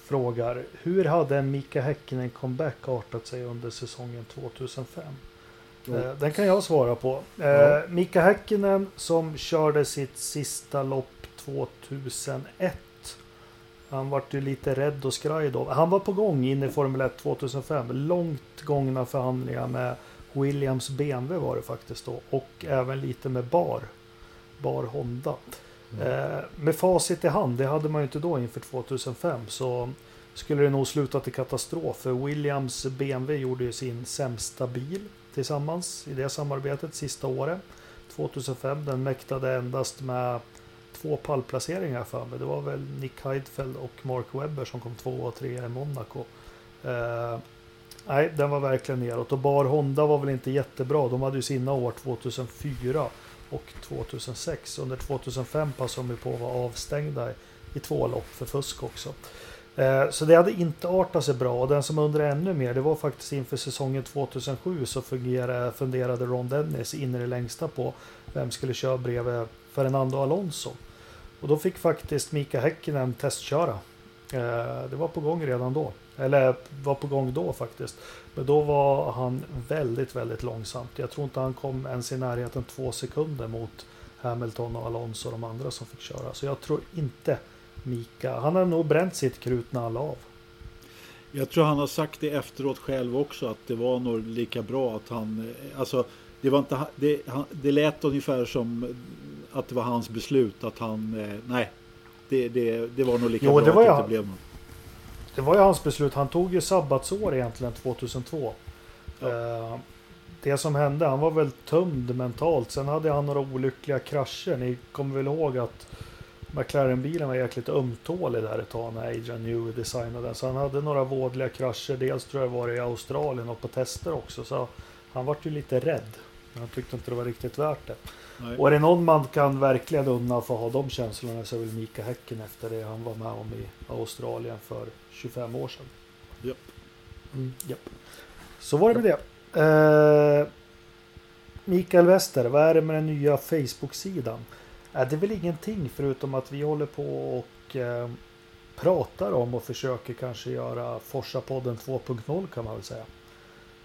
frågar hur hade en Mika Häkkinen comeback artat sig under säsongen 2005? Ja. Eh, Den kan jag svara på. Ja. Mika Häkkinen som körde sitt sista lopp 2001. Han vart ju lite rädd och skraj då. Han var på gång in i Formel 1 2005. Långt gångna förhandlingar med Williams BMW var det faktiskt då. Och även lite med Bar. Bar Honda. Eh, med facit i hand, det hade man ju inte då inför 2005. Så skulle det nog sluta till katastrof. För Williams BMW gjorde ju sin sämsta bil tillsammans i det samarbetet sista året. 2005. Den mäktade endast med två pallplaceringar för mig. Det var väl Nick Heidfeld och Mark Webber som kom två och tre i Monaco. Eh, nej, den var verkligen neråt. Och Bar Honda var väl inte jättebra. De hade ju sina år 2004 och 2006. Under 2005 passade de på att vara avstängda i, två lopp för fusk också. Eh, så det hade inte artat sig bra och den som undrar ännu mer det var faktiskt inför säsongen 2007 så fungerade, funderade Ron Dennis in i det längsta på vem skulle köra bredvid Fernando Alonso. Och då fick faktiskt Mika Häkkinen testköra. Eh, det var på gång redan då. Eller var på gång då faktiskt. Men då var han väldigt, väldigt långsamt. Jag tror inte han kom ens i närheten två sekunder mot Hamilton och Alonso och de andra som fick köra. Så jag tror inte Mika. Han har nog bränt sitt krut när han la av. Jag tror han har sagt det efteråt själv också att det var nog lika bra att han, alltså det var inte, det, han, det lät ungefär som att det var hans beslut att han, eh, nej, det, det, det var nog lika Jo, bra det var att det inte blev något. Det var ju hans beslut. Han tog ju sabbatsår egentligen 2002. Eh, Det som hände, han var väl tömd mentalt. Sen hade han några olyckliga krascher. Ni kommer väl ihåg att McLaren-bilen var jäkligt ömtålig där ett tag när Adrian Newey designade den. Så han hade några vådliga krascher. Dels tror jag var det i Australien och på tester också. Så han vart ju lite rädd. Han tyckte inte det var riktigt värt det. Nej. Och är det någon man kan verkligen unna för att ha de känslorna så är väl Mika Häcken efter det han var med om i Australien för 25 år sedan. Japp. Mm, japp. Så var det med det. Eh, Mikael Wester, vad är det med den nya Facebook-sidan? Eh, det är väl ingenting förutom att vi håller på och eh, pratar om och försöker kanske göra Forsa-podden 2.0 kan man väl säga.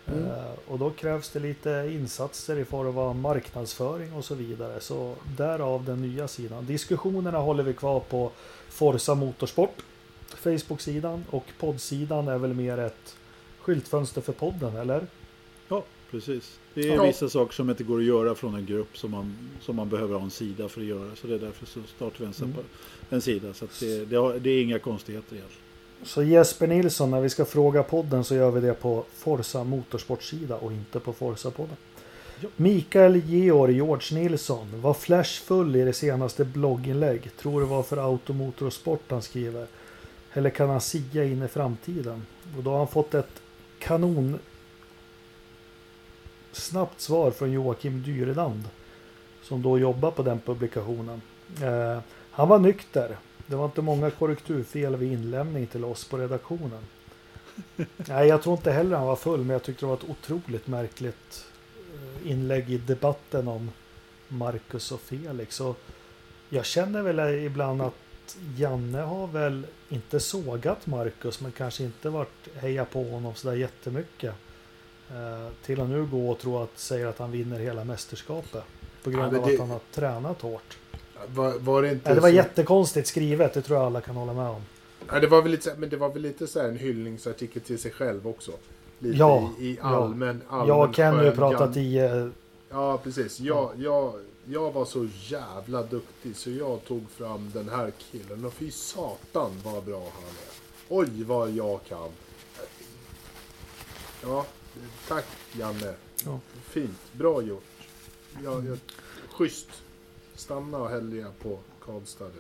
Mm. Eh, och då krävs det lite insatser i form av marknadsföring och så vidare. Så därav den nya sidan. Diskussionerna håller vi kvar på Forza Motorsport. Facebook-sidan och poddsidan är väl mer ett skyltfönster för podden, eller? Ja, precis. Det är Ja. vissa saker som inte går att göra från en grupp som man, som man behöver ha en sida för att göra. Så det är därför så startar vi en, Mm. en sida. Så det, det, har, det är inga konstigheter egentligen. Så Jesper Nilsson, när vi ska fråga podden så gör vi det på Forza Motorsportsida och inte på Forza-podden. Mikael Georg George Nilsson var flashfull i det senaste blogginlägg. Tror det var för Automotor och Sport han skriver. Eller kan han sia in i framtiden? Och då har han fått ett kanon snabbt svar från Joakim Dyreland. Som då jobbar på den publikationen. Eh, han var nykter. Det var inte många korrekturfel vid inlämning till oss på redaktionen. Nej, jag tror inte heller han var full, men jag tyckte det var ett otroligt märkligt eh, inlägg i debatten om Marcus och Felix. Och jag känner väl ibland att Janne har väl inte sågat Marcus, men kanske inte varit heja på honom sådär jättemycket. Eh, till att nu gå och tro att säger att han vinner hela mästerskapet. På grund Ja, av det- att han har tränat hårt. Var, var det inte Nej, det var så- jättekonstigt skrivet, det tror jag alla kan hålla med om. Ja, det var väl lite, men det var väl lite så här en hyllningsartikel till sig själv också. Lite Ja, i, i ja. allmän, allmän Jag och Kenny har ju pratat i... eh, Ja, precis. Jag, jag, jag var så jävla duktig så jag tog fram den här killen och fy satan vad bra han är. Oj vad jag kan. Ja, tack Janne. Ja. Fint, bra gjort. Jag, jag, schysst. Stanna och hälja på Karlstad.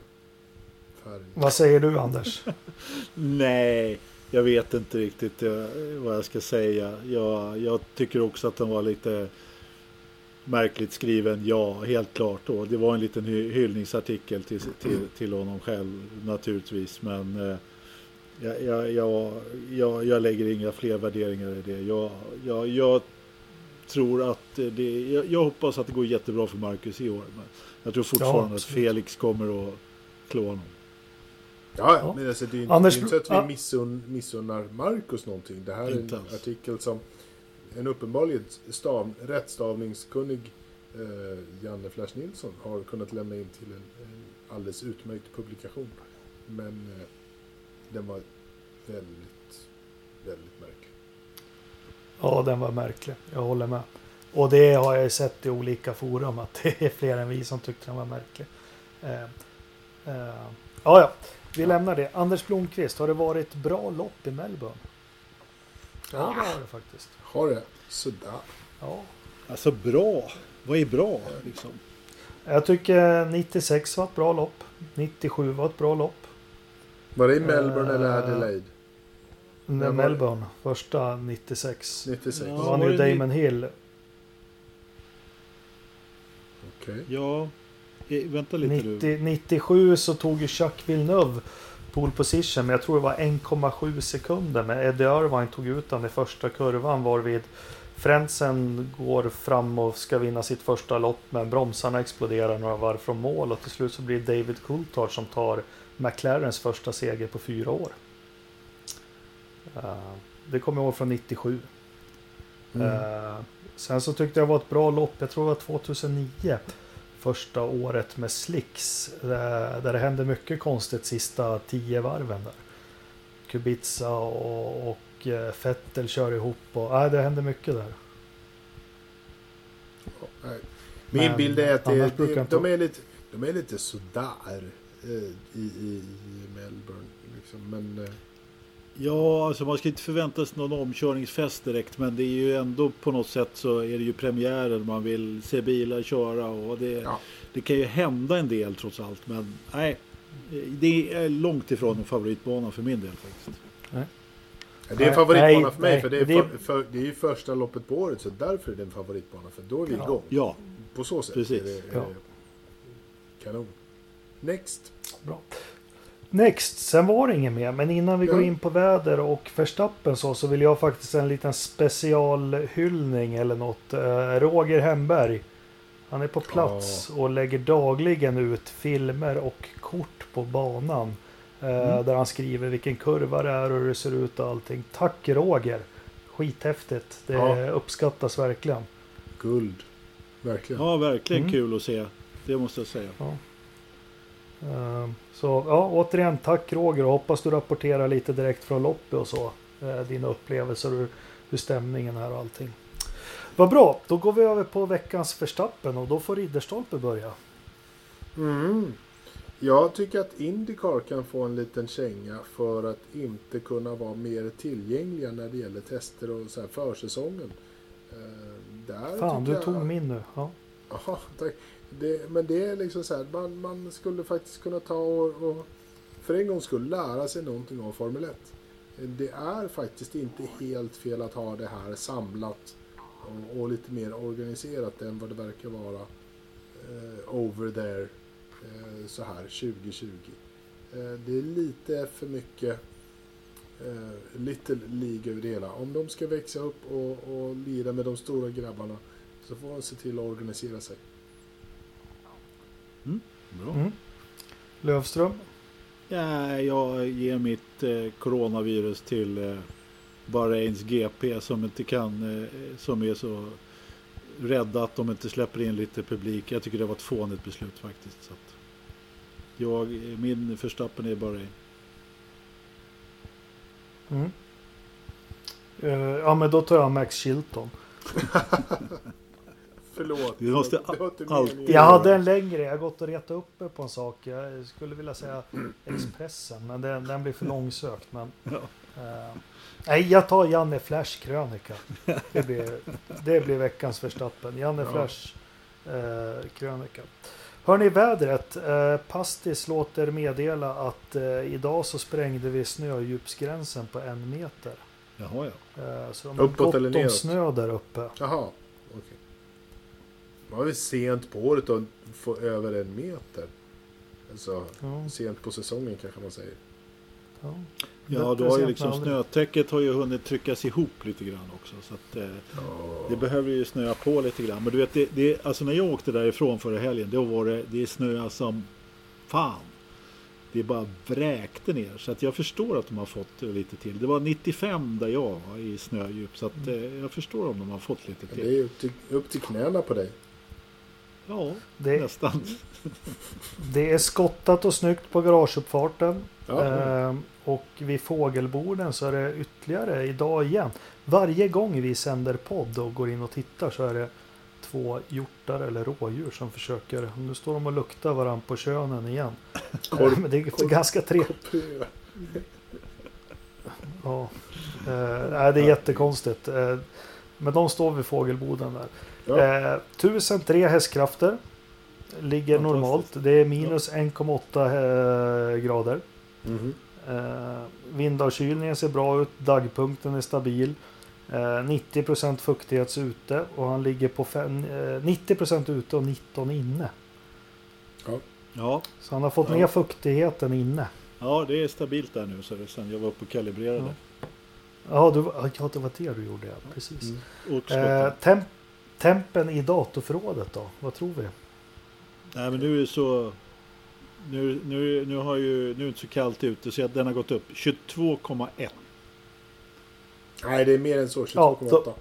Färg. Vad säger du Anders? Nej, jag vet inte riktigt eh, vad jag ska säga. Jag, jag tycker också att den var lite märkligt skriven. Ja, helt klart. Och det var en liten hy- hyllningsartikel till, till, till honom själv naturligtvis. Men eh, jag, jag, jag, jag, jag lägger inga fler värderingar i det. Jag, jag, jag tror att det, jag, jag hoppas att det går jättebra för Marcus i år. Men jag tror fortfarande Ja, att. Felix kommer att klå honom. Ja, Ja. men alltså, det är ju inte, är inte så att vi ja. missun, missunnar Marcus någonting. Det här är Inte en alls. artikel som en uppenbarligen stav, rättstavningskunnig eh, Janne Flash Nilsson har kunnat lämna in till en, en alldeles utmärkt publikation. Men eh, den var väldigt, väldigt märklig. Ja, den var märklig. Jag håller med. Och det har jag ju sett i olika forum att det är fler än vi som tyckte den var märklig. Eh, eh, ja, ja, vi lämnar det. Anders Blomqvist, har det varit bra lopp i Melbourne? Ja, det har det faktiskt. Har det? Sådär. Ja. Alltså bra. Vad är bra liksom? Jag tycker 96 var ett bra lopp. 97 var ett bra lopp. Var det i Melbourne eller Eh, Adelaide? När var- Melbourne, första 96. 96? Ja. Vann ju det ni- Damon Hill. Okej. Ja, eh, vänta lite 90, nu. 97 så tog ju Jacques Villeneuve pole position, men jag tror det var 1,7 sekunder. Men Eddie Irvine tog ut den i första kurvan varvid Frentzen går fram och ska vinna sitt första lopp men bromsarna exploderar några varv från mål och till slut så blir det David Coulthard som tar McLarens första seger på fyra år. Eh, det kommer jag ihåg från 97. Mm. Eh, sen så tyckte jag det var ett bra lopp. Jag tror det var 2009. Första året med slicks. Där, där det hände mycket konstigt sista tio varven där. Kubica och, och eh, Vettel kör ihop. Och, nej, det hände mycket där. Min Men bild är att det, det, inte- de, är lite, de är lite sådär eh, i, i, i Melbourne. Liksom. Men eh, Ja, alltså man ska inte förvänta sig någon omkörningsfest direkt. Men det är ju ändå på något sätt så är det ju premiären. Man vill se bilar köra och det, Ja. det kan ju hända en del trots allt. Men nej, det är långt ifrån en favoritbana för min del faktiskt. Ja, Det är en Nej, favoritbana nej, för mig, nej, för det är, det- för, för, det är ju första loppet på året, så därför är det en favoritbana, för då är vi Ja. igång. Ja, På så sätt Precis. är det, är Ja. kanon. Next. Bra. Next, sen var det inget mer. Men innan vi Ja. går in på väder och förstappen så, så vill jag faktiskt en liten specialhyllning eller något. Eh, Roger Hemberg. Han är på plats och lägger dagligen ut filmer och kort på banan. Eh, Mm. Där han skriver vilken kurva det är och hur det ser ut och allting. Tack Roger! Skithäftigt. Det Ja. uppskattas verkligen. Guld. Verkligen. ja verkligen Mm. kul att se. Det måste jag säga. Eh, Så ja, återigen tack Roger och hoppas du rapporterar lite direkt från loppet och så. Eh, Dina upplevelser och hur, stämningen är och allting. Vad bra, då går vi över på veckans förstappen och då får Ridderstolpe börja. Mm. Jag tycker att Indycar kan få en liten känga för att inte kunna vara mer tillgängliga när det gäller tester och så här försäsongen. Eh, Där Fan, du tog jag... min nu. Ja. Ja, tack. Det, men det är liksom så här, man, man skulle faktiskt kunna ta och, och för en gång skulle lära sig någonting av Formel 1. Det är faktiskt inte helt fel att ha det här samlat och, och lite mer organiserat än vad det verkar vara eh, over there eh, så här 2020. Eh, det är lite för mycket eh, Little League över det hela. Om de ska växa upp och, och lira med de stora grabbarna så får de se till att organisera sig. Bra. Mm. Lövström. Ja, jag ger mitt eh, coronavirus till eh, Bahrains GP som inte kan, eh, som är så rädda att de inte släpper in lite publik. Jag tycker det var ett fånigt beslut faktiskt. Så att jag, min förstappen är Bahrain. Mm. Eh, ja men då tar jag Max Chilton. Förlåt. Vi måste alltid-. Jag hade en längre, jag har gått och retat upp mig på en sak. Jag skulle vilja säga Expressen, men den, den blir för långsökt. Men, Ja. eh, nej, jag tar Janne Flash krönika. Det blir, det blir veckans förstappen. Janne Ja. Flash eh, krönika. Hörni, vädret. Eh, Pastis låter meddela att eh, idag så sprängde vi snödjupsgränsen på en meter. Jaha ja. Eh, så de har Uppåt gott eller om neråt? snö där uppe. Jaha, var väl sent på året att få över en meter. Alltså, Ja, sent på säsongen kanske man säger. ja. Ja, då har ju liksom snötäcket har ju hunnit tryckas ihop lite grann också. Så att, eh, oh. Det behöver ju snöa på lite grann. Men du vet, det, det, alltså när jag åkte därifrån förra helgen, då var det, det snöa som fan. Det bara vräkte ner. Så att jag förstår att de har fått lite till. Det var 95 där jag var i snödjup. Så att, eh, jag förstår om de har fått lite till. Det är upp till, upp till knäna på dig. Ja, det, nästan. Det är skottat och snyggt på garageuppfarten. Ja. Ehm, och vid fågelborden så är det ytterligare idag igen. Varje gång vi sänder podd och går in och tittar så är det två hjortar eller rådjur som försöker. Nu står de och luktar varandra på könen igen. Korp, Men det är ganska trevligt. Ja. Eh, det är jättekonstigt. Eh, men de står vid fågelboden där. Ja. Eh, 1003 hästkrafter. Ligger normalt. Det är minus 1,8 eh, grader. Mm. Eh, vindavkylningen ser bra ut. Dagpunkten är stabil. Eh, 90% fuktighet ute och han ligger på fem, eh, 90% ute och 19 inne. Ja. ja. Så han har fått ja. ner fuktigheten inne. Ja, det är stabilt där nu så det sen jag var uppe och kalibrerade. Ja, ja, du, ja det var det du gjorde. Ja. Precis. Mm. Eh, temp tempen i datorförrådet då? Vad tror vi? Nej, men nu är det så nu, nu, nu, har ju, nu är det inte så kallt ute så den har gått upp 22,1. Nej, det är mer än så. 22,8. Ja,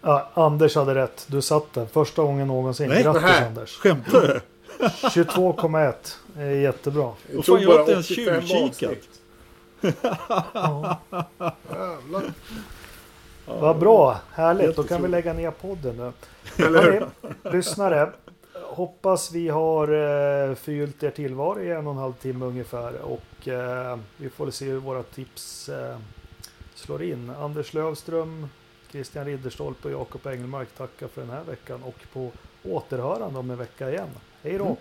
ja, Anders hade rätt. Du satt den första gången någonsin. Nej, Grattis nej. Anders. Skämtar du? 22,1. är jättebra. Jag tror jag har inte ens tjuvkikat. ja. Vad bra. Härligt. Då kan vi lägga ner podden nu. Hörrni, lyssnare hoppas vi har eh, förgyllt er tillvaro i en och en halv timme ungefär. Och eh, vi får se hur våra tips eh, slår in. Anders Lövström, Christian Ridderstolpe och Jakob Engelmark tackar för den här veckan. Och på återhörande om en vecka igen. Hej då! Mm.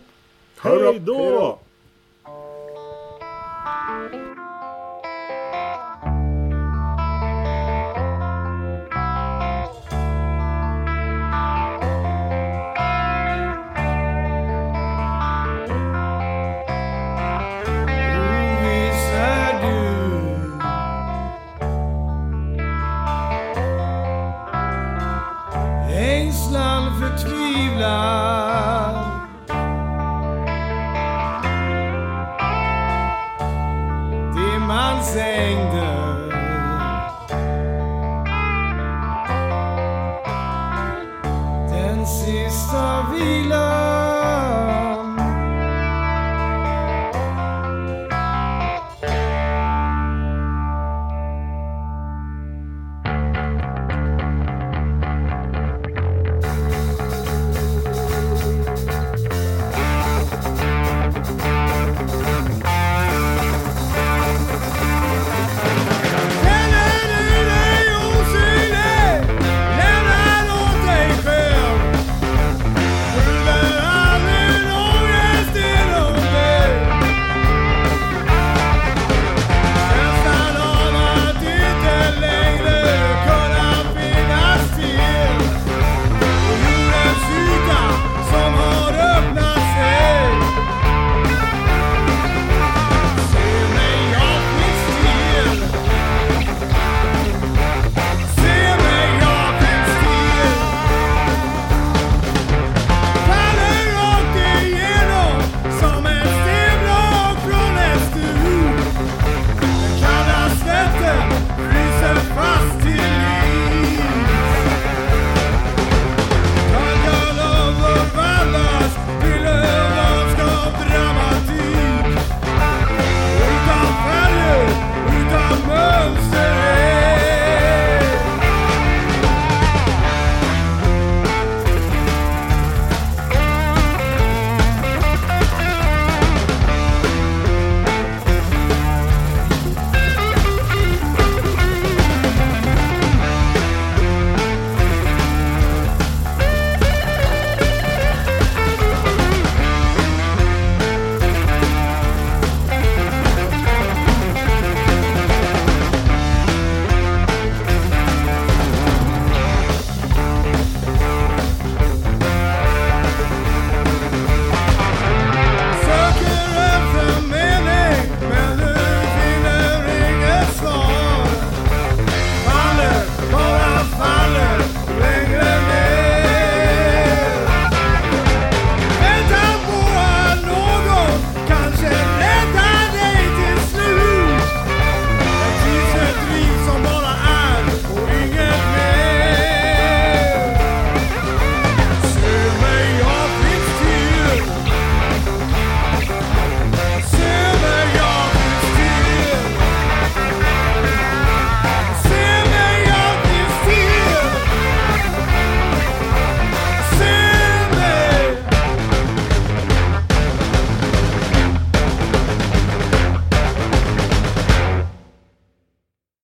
Hej då! Den sista now.